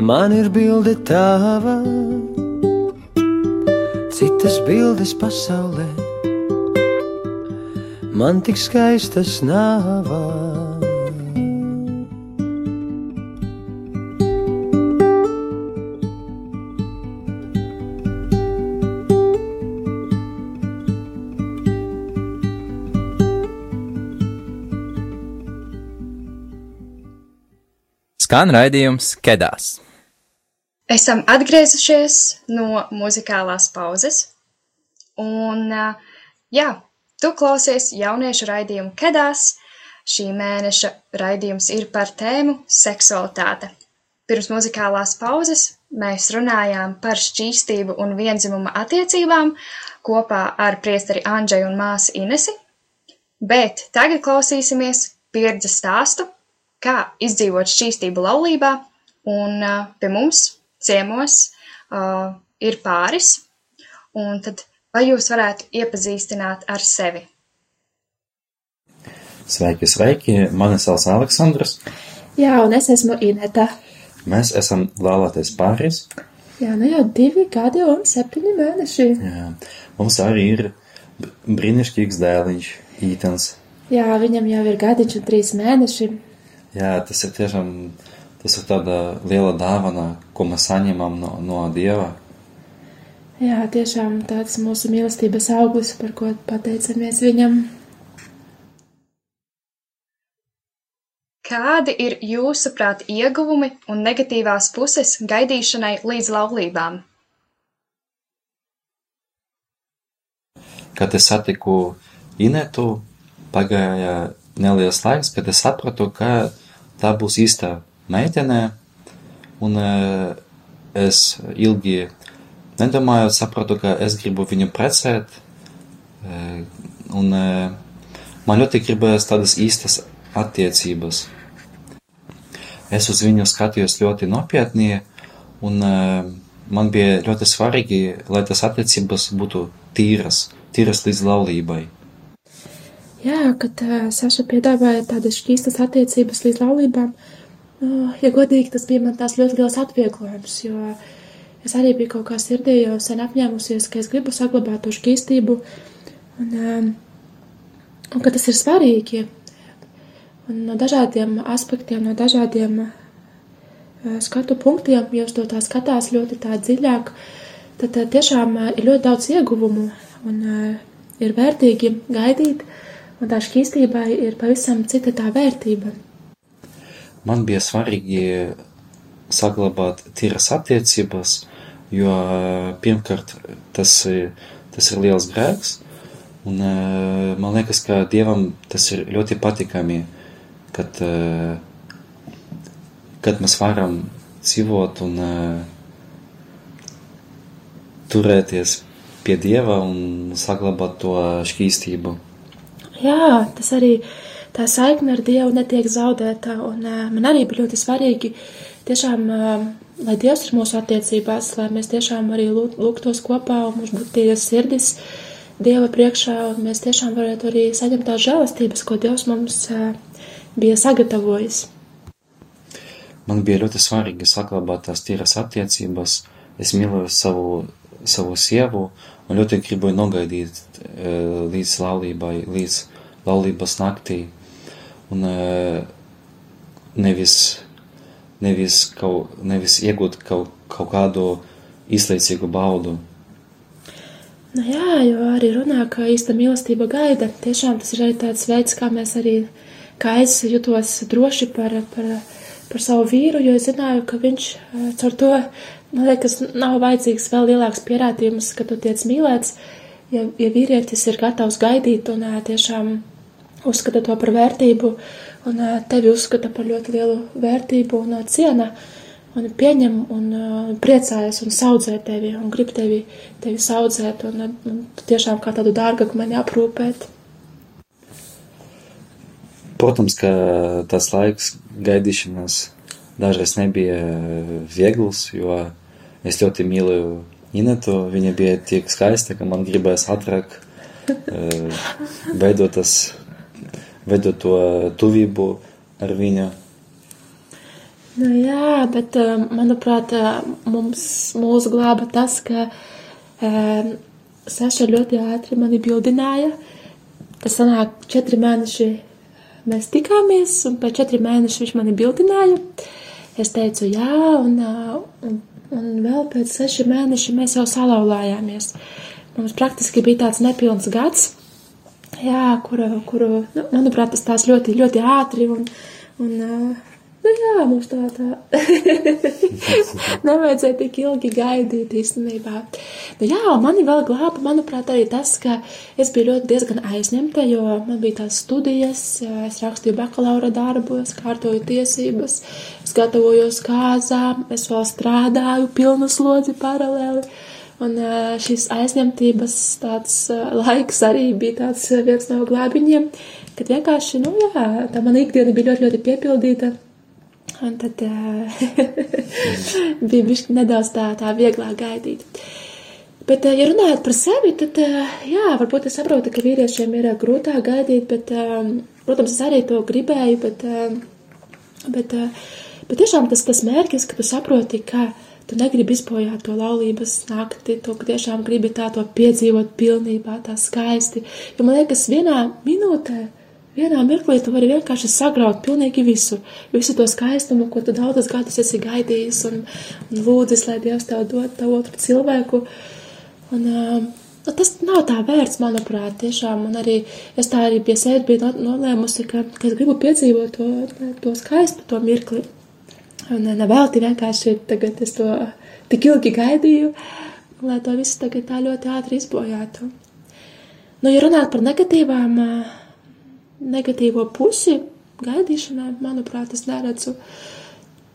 man ir bilde tava, citas bildes pasaulē, man tik skaistas nav. Skan raidījums Kedās. Esam atgriezušies no muzikālās pauzes, un jā, tu klausies jauniešu raidījumu Kedās. Šī mēneša raidījums ir par tēmu seksualitāte. Pirms muzikālās pauzes mēs runājām par šķīstību un vienzimuma attiecībām kopā ar priesteri Andžeju un māsu Inesi, bet tagad klausīsimies pieredzes stāstu, kā izdzīvot šķīstību laulībā, un pie mums ciemos uh, ir pāris, un tad vai jūs varētu iepazīstināt ar sevi? Sveiki, sveiki! Mani sauc Aleksandrs. Jā, un es esmu Ineta. Mēs esam laulātais pāris. Jā, nu jau divi gadi un septiņi mēneši. Jā. Mums arī ir brīnišķīgs dēliņš, Ītens. Jā, viņam jau ir gadiņš un trīs mēneši. Jā, tas ir tiešām tas ir tāda liela dāvana, ko mēs saņemam no, no Dieva. Jā, tiešām tāds mūsu mīlestības auglis, par ko pateicamies viņam. Kādi ir jūsuprāt ieguvumi un negatīvās puses gaidīšanai līdz laulībām? Kad es satiku Inetu, pagāja neliels laiks, kad es sapratu, ka tā būs īsta meitene, un eh, es ilgi nedomājot, sapratu, ka es gribu viņu precēt, eh, un eh, man ļoti gribējās tādas īstas attiecības. Es uz viņu skatījos ļoti nopietni, un man bija ļoti svarīgi, lai tas attiecības būtu tīras, tīras līdz laulībai. Jā, kad uh, Saša piedāvāja tādas šķīstas attiecības līdz laulībām, uh, ja godīgi, tas bija man tās ļoti liels atvieglojums, jo es arī biju kaut kā sirdī jau sen apņēmusies, ka es gribu saglabāt to šķīstību, un, um, un ka tas ir svarīgi. Un no dažādiem aspektiem, no dažādiem uh, skatu punktiem, uz to tā skatās ļoti tā dziļāk, tad uh, tiešām uh, ir ļoti daudz ieguvumu un uh, ir vērtīgi gaidīt, un tā šķīstībai ir pavisam cita tā vērtība. Man bija svarīgi saglabāt tīras attiecības, jo eh, pirmkārt tas, tas ir liels grēks, un eh, man liekas, ka Dievam tas ir ļoti patīkami, kad eh, kad mēs varam dzīvot un turēties pie Dieva un saglabāt to šķīstību. Jā, tas arī tā saikne ar Dievu netiek zaudēta, un uh, man arī bija ļoti svarīgi tiešām, uh, lai Dievs ir mūsu attiecībās, lai mēs tiešām arī lūgtos kopā un mums būtu tie sirdis Dieva priekšā, un mēs tiešām varētu arī saņemt tās žēlastības, ko Dievs mums uh, bija sagatavojis. Man bija ļoti svarīgi saglabāt tās tīras attiecības. Es mīlēju savu, savu sievu un ļoti gribu nogaidīt e, līdz laulībai, līdz laulības naktī. Un e, nevis, nevis, kaut, nevis iegūt kaut, kaut kādu izlaicīgu baudu. Nu jā, jo arī runā, ka īsta mīlestība gaida. Tiešām tas ir arī tāds veids, kā mēs arī, kā es jutos droši par, par par savu vīru, jo es zināju, ka viņš caur to, man liekas, nav vajadzīgs vēl lielāks pierādījums, ka tu tiec mīlēts, ja, ja vīrietis ir gatavs gaidīt un tiešām uzskata to par vērtību un tevi uzskata par ļoti lielu vērtību un ciena un pieņem un priecājas un saudzē tevi un grib tevi, tevi saudzēt un, un tiešām kā tādu dārgakmeni aprūpēt. Protams, ka tas laiks gaidīšanas dažreiz nebija viegls, jo es ļoti mīlu Inetu. Viņa bija tik skaista, ka man gribējās ātrāk veidot, tas, veidot to tuvību ar viņu. Nu, jā, bet manuprāt, mums mūs glāba tas, ka um, Saša ļoti ātri mani bildināja. Tas sanāk četri mēneši mēs tikāmies, un pēc četriem mēnešiem viņš mani bildināja. Es teicu, jā, un, un, un vēl pēc sešiem mēnešiem mēs jau salauzājāmies. Mums praktiski bija tāds nepilns gads, jā, kuru, kuru nu, manuprāt, tas tās ļoti, ļoti ātri un, un Nu jā, mums tā tā. [LAUGHS] Nevajadzēja tik ilgi gaidīt īstenībā. Nu jā, mani vēl glāba, manuprāt, arī tas, ka es biju ļoti diezgan aizņemta, jo man bija tās studijas, es rakstīju bakalaura darbu, es kārtoju tiesības, es gatavojos kāzām, es vēl strādāju pilnu slodzi paralēli. Un šīs aizņemtības tāds laiks arī bija tāds viens no glābiņiem, kad vienkārši, nu jā, tā mana ikdiena bija ļoti, ļoti piepildīta Un tad uh, [LAUGHS] bija bišķi nedaudz tā, tā vieglāk gaidīt. Bet, uh, ja runājot par sevi, tad, uh, jā, varbūt es saprotu, ka vīriešiem ir grūtāk gaidīt, bet, protams, es arī to gribēju, bet, bet, bet tiešām tas, tas mērķis, ka tu saproti, ka tu negribi izbojāt to laulības nakti, to, ka tiešām gribi tā to piedzīvot pilnībā, tā skaisti. Jo man liekas, vienā minūtē Vienā mirklī tu vari vienkārši sagraut pilnīgi visu, visu to skaistumu, ko tu daudzus gadus esi gaidījis un, un lūdzis, lai Dievs tev dod tavu otru cilvēku. Un, uh, tas nav tā vērts, manuprāt, tiešām, un arī es tā arī pie sevis biju nolēmusi, ka, ka es gribu piedzīvot to, to skaistu, to mirkli. Un nevelti vienkārši tagad es to tik ilgi gaidīju, lai to visu tagad tā ļoti ātri izbojātu. Nu, ja runāt par negatīvām uh, negatīvo pusi gaidīšanai, manuprāt, es neredzu.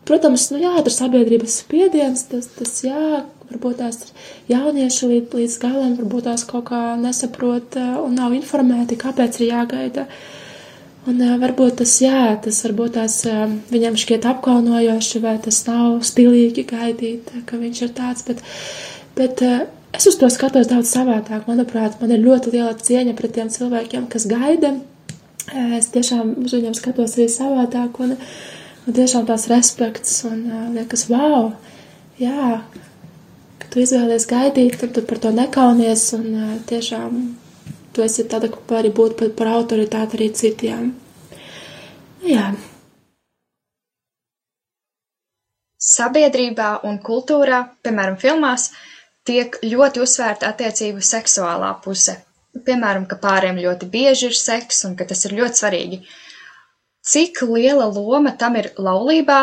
Protams, nu jā, tur sabiedrības spiediens, tas, tas jā, varbūt tās jaunieši līdz, līdz galam varbūt tās kaut kā nesaprot eh, un nav informēti, kāpēc ir jāgaida. Un eh, varbūt tas, jā, tas varbūt tās eh, viņam šķiet apkaunojoši, vai tas nav stilīgi gaidīt, ka viņš ir tāds, bet, bet es uz to skatos daudz savādāk. Manuprāt, man ir ļoti liela cieņa pret tiem cilvēkiem, kas gaida es tiešām uz viņiem skatos arī savādāk, un, un tiešām tās respekts, un liekas, wow, jā, ka tu izvēlies gaidīt, tad tu par to nekaunies, un tiešām tu esi tāda, ka vari būt par, par autoritāti arī citiem. Nu jā. Sabiedrībā un kultūrā, piemēram, filmās, tiek ļoti uzsvērta attiecību seksuālā puse piemēram, ka pāriem ļoti bieži ir seks un ka tas ir ļoti svarīgi. Cik liela loma tam ir laulībā,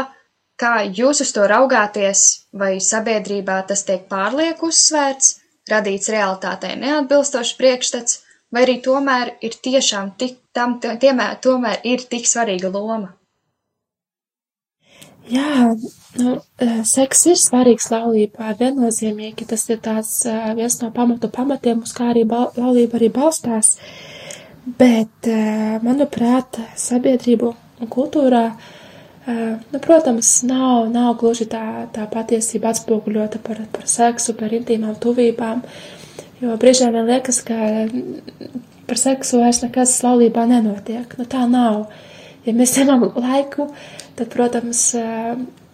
kā jūs uz to raugāties, vai sabiedrībā tas tiek pārlieku uzsvērts, radīts realitātei neatbilstošs priekšstats, vai arī tomēr ir tiešām tik, tam, tiemēr, tomēr ir tik svarīga loma? Jā, nu, seks ir svarīgs laulībā, viennozīmīgi. Tas ir tāds viens no pamatu pamatiem, uz kā arī bal, laulība arī balstās. Bet, manuprāt, sabiedrību un kultūrā, nu, protams, nav, nav gluži tā, tā patiesība atspoguļota par, par seksu, par intīmām tuvībām, jo brīžiem vien liekas, ka par seksu vairs nekas laulībā nenotiek. Nu, tā nav. Ja mēs ņemam laiku, tad, protams,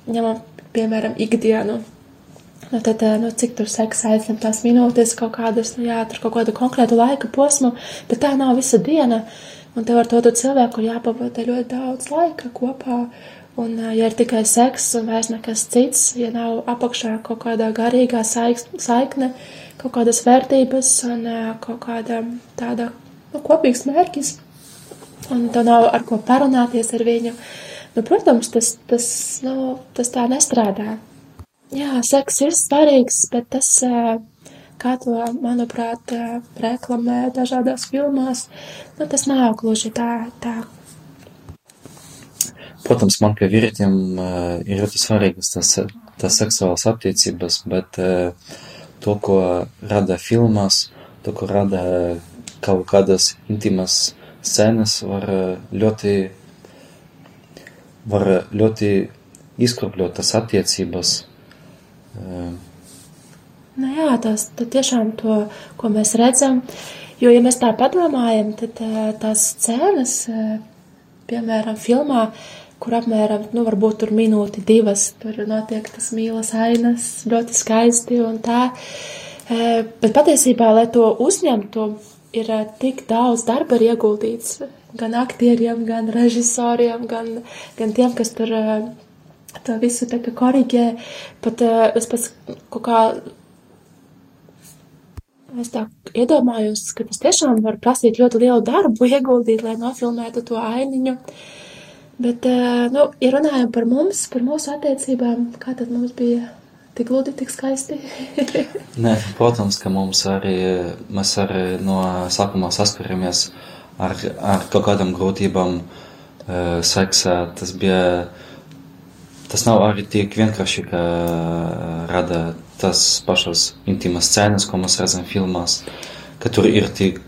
ņemam, piemēram, ikdienu. Nu, tad, nu, cik tur seksa aizņem tās minūtes, kaut kādas, nu, jā, tur kaut kādu konkrētu laika posmu, bet tā nav visa diena. Un tev ar to cilvēku jāpavada ļoti daudz laika kopā. Un, ja ir tikai seks un vairs nekas cits, ja nav apakšā kaut kādā garīgā saikne, kaut kādas vērtības un kaut kāda tāda nu, kopīgs mērķis, un tev nav ar ko parunāties ar viņu. Nu, protams, tas, tas, nu, tas tā nestrādā. Jā, seks ir svarīgs, bet tas, kā to, manuprāt, reklamē dažādās filmās, nu, tas nav gluži tā, tā. Protams, man kā vīrietim ir ļoti svarīgas tas, tas seksuālas attiecības, bet to, ko rada filmās, to, ko rada kaut kādas intimas scenas var ļoti, var ļoti izkropļot tas attiecības. Nu jā, tas tiešām to, ko mēs redzam, jo, ja mēs tā padomājam, tad tās scēnas, piemēram, filmā, kur apmēram, nu, varbūt tur minūti, divas, tur notiek tas mīlas ainas, ļoti skaisti un tā, bet patiesībā, lai to uzņemtu, ir tik daudz darba ieguldīts gan aktieriem, gan režisoriem, gan, gan tiem, kas tur to visu tā kā koriģē. Pat es pats kaut kā. Es tā iedomājos, ka tas tiešām var prasīt ļoti lielu darbu, ieguldīt, lai nofilmētu to ainiņu. Bet, nu, ja runājam par mums, par mūsu attiecībām, kā tad mums bija tik gludi, tik skaisti. [LAUGHS] Nē, protams, ka mums arī, mēs arī no sākumā saskaramies ar, ar kaut kādām grūtībām uh, seksā. Tas bija, tas nav arī tik vienkārši, ka rada tas pašas intimas scēnas, ko mēs redzam filmās, ka tur ir tik,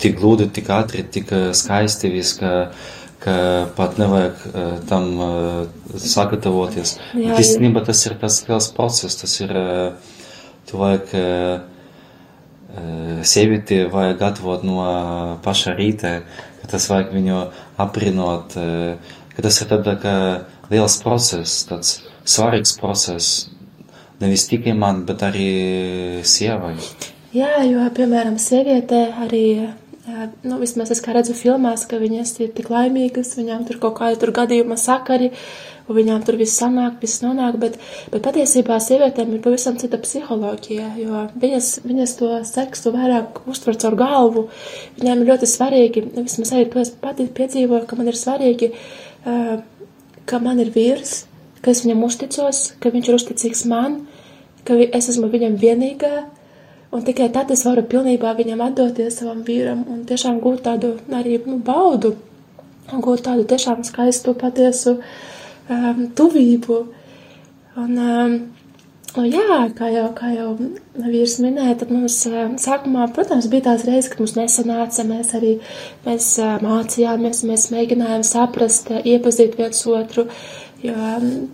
tik gludi, tik ātri, tik skaisti viss, ka ka pat nevajag uh, tam uh, sagatavoties. Jā, Bet īstenībā tas ir tas liels process, tas ir, uh, tu vajag, sievieti vajag gatavot no paša rīta, ka tas vajag viņu aprinot, ka tas ir tāda kā liels process, tāds svarīgs process, nevis tikai man, bet arī sievai. Jā, jo, piemēram, sieviete arī nu, vismaz es kā redzu filmās, ka viņas ir tik laimīgas, viņām tur kaut kāda tur gadījuma sakari, un viņām tur viss sanāk, viss nonāk, bet, bet patiesībā sievietēm ir pavisam cita psiholoģija, jo viņas, viņas to seksu vairāk uztver caur galvu, viņām ir ļoti svarīgi, nu, vismaz arī to es pati piedzīvoju, ka man ir svarīgi, ka man ir vīrs, ka es viņam uzticos, ka viņš ir uzticīgs man, ka es esmu viņam vienīgā, Un tikai tad es varu pilnībā viņam atdoties savam vīram un tiešām gūt tādu arī nu, baudu, gūt tādu tiešām skaistu, patiesu um, tuvību. Un, um, Nu, jā, kā jau, kā jau vīrs minēja, tad mums sākumā, protams, bija tās reizes, kad mums nesanāca, mēs arī mēs mācījāmies, mēs mēģinājām saprast, iepazīt viens otru, Jo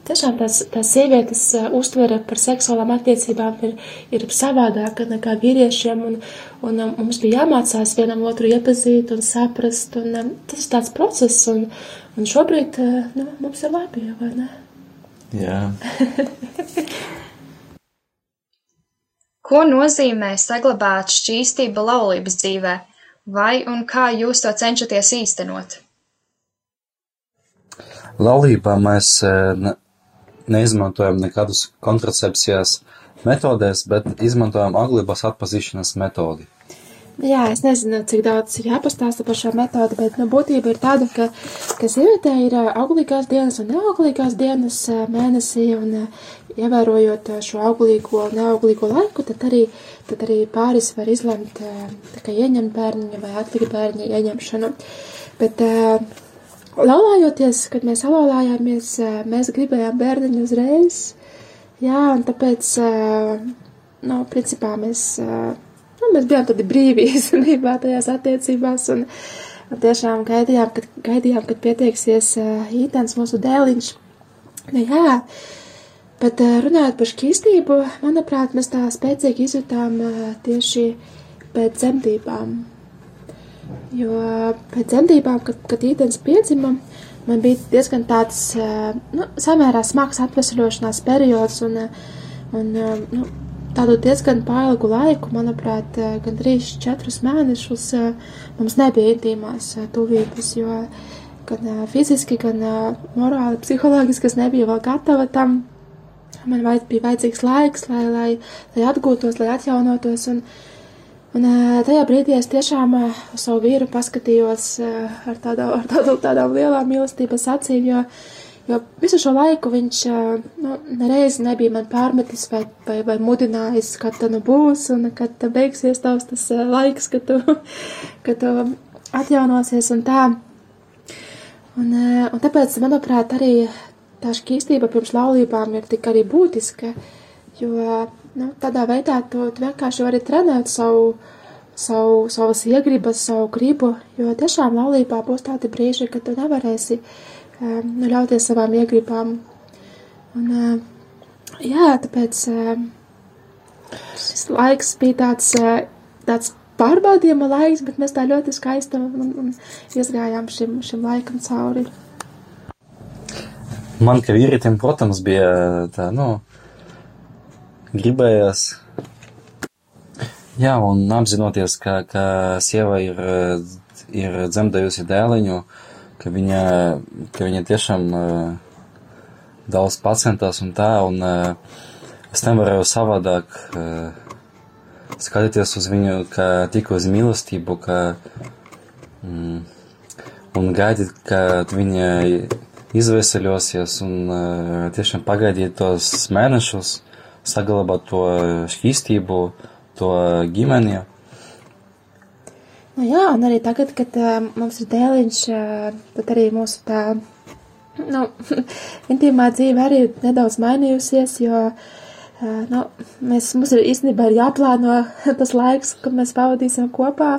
tiešām tās, tās sievietes uztvere par seksuālām attiecībām ir, ir savādāka nekā vīriešiem, un, un mums bija jāmācās vienam otru iepazīt un saprast, un tas ir tāds process, un, un šobrīd nu, mums ir labi, vai ne? Jā. [LAUGHS] Ko nozīmē saglabāt šķīstību laulības dzīvē, vai un kā jūs to cenšaties īstenot? Laulībā mēs e, ne, neizmantojam nekādus kontracepcijas metodēs, bet izmantojam auglības atpazīšanas metodi. Jā, es nezinu, cik daudz ir jāpastāsta par šo metodi, bet nu, būtība ir tāda, ka, ka sievietē ir e, auglīgās dienas un neauglīgās dienas e, mēnesī, un ievērojot šo auglīgo un neauglīgo laiku, tad arī, tad arī pāris var izlemt, kā ieņemt bērniņu vai atlikt bērniņu ieņemšanu. Bet laulājoties, kad mēs laulājāmies, mēs gribējām bērniņu uzreiz. Jā, un tāpēc, nu, principā mēs, nu, mēs bijām tādi brīvi [LAUGHS] īstenībā tajās attiecībās un, un tiešām gaidījām, kad, gaidījām, kad pieteiksies ītens mūsu dēliņš. Nu, jā, bet runājot par šķīstību, manuprāt, mēs tā spēcīgi izjutām tieši pēc dzemdībām. Jo pēc dzemdībām, kad, kad īdens piedzima, man bija diezgan tāds, nu, samērā smags atvesļošanās periods un, un nu, tādu diezgan pailgu laiku, manuprāt, gan 3-4 mēnešus mums nebija intīmās tuvības, jo gan fiziski, gan morāli, psiholoģiski es nebiju vēl gatava tam. Man vajad, bija vajadzīgs laiks, lai, lai, lai atgūtos, lai atjaunotos. Un, Un tajā brīdī es tiešām uz savu vīru paskatījos ar, tādā, ar tādu, tādām lielām mīlestības acīm, jo, jo visu šo laiku viņš nu, nereiz nebija man pārmetis vai, vai, vai mudinājis, kad tā nu būs un kad beigsies tavs tas laiks, kad tu, [LAUGHS] kad tu atjaunosies un tā. Un, un tāpēc, manuprāt, arī tā šķīstība pirms laulībām ir tik arī būtiska, jo nu, tādā veidā tu, tu vienkārši vari trenēt savu, savu, savas iegribas, savu gribu, jo tiešām laulībā būs tādi brīži, kad tu nevarēsi um, ļauties savām iegribām. Un, uh, jā, tāpēc uh, šis laiks bija tāds, uh, tāds pārbaudījuma laiks, bet mēs tā ļoti skaisti un, un, izgājām šim, šim laikam cauri. Man, kā vīrietim, protams, bija tā, nu, gribējās. Jā, un apzinoties, ka, ka sieva ir, ir dzemdējusi dēliņu, ka viņa, ka viņa tiešām uh, daudz pacientās un tā, un uh, es nevarēju savādāk uh, skatīties uz viņu, kā tikai uz mīlestību, ka, mm, un gaidīt, kad viņa izveseļosies un uh, tiešām pagaidīt tos mēnešus, saglabāt to šķīstību, to ģimeni. Nu jā, un arī tagad, kad uh, mums ir dēliņš, uh, tad arī mūsu tā, nu, [LAUGHS] intīmā dzīve arī nedaudz mainījusies, jo, uh, nu, mēs, mums ir īstenībā ir jāplāno [LAUGHS] tas laiks, kad mēs pavadīsim kopā.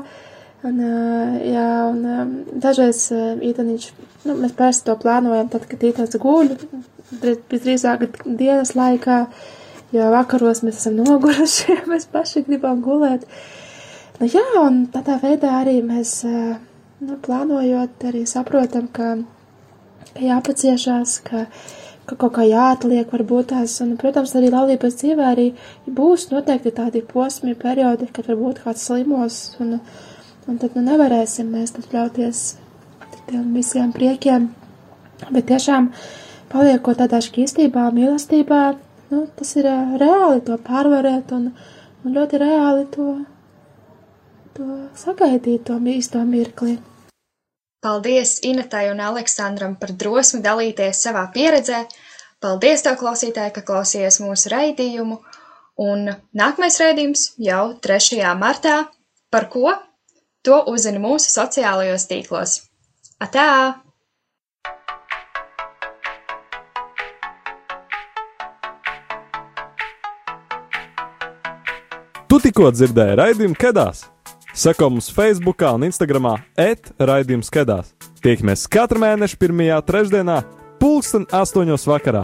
Un, uh, jā, un dažreiz īteniņš, nu, mēs parasti to plānojam tad, kad ītens guļ, visdrīzāk dienas laikā, uh, jo vakaros mēs esam noguruši, [LAUGHS] mēs paši gribam gulēt. Nu, jā, un tādā veidā arī mēs, nu, plānojot, arī saprotam, ka, ka jāpaciešās, ka, ka kaut kā jāatliek varbūt tās, un, protams, arī laulības dzīvē arī būs noteikti tādi posmi, periodi, kad varbūt kāds slimos, un, un tad, nu, nevarēsim mēs tad ļauties tiem visiem priekiem, bet tiešām paliekot tādā šķīstībā, mīlestībā, nu, tas ir reāli to pārvarēt un, un ļoti reāli to, to sagaidīt, to īsto mirkli. Paldies Inetai un Aleksandram par drosmi dalīties savā pieredzē. Paldies tev, klausītāji, ka klausījies mūsu raidījumu. Un nākamais raidījums jau 3. martā. Par ko? To uzzina mūsu sociālajos tīklos. Atā! Tu tikko dzirdēji raidījumu Kedās. Seko mums Facebook un Instagram et raidījums Kedās. Tiekamies katru mēnešu pirmajā trešdienā, pulksten astoņos vakarā.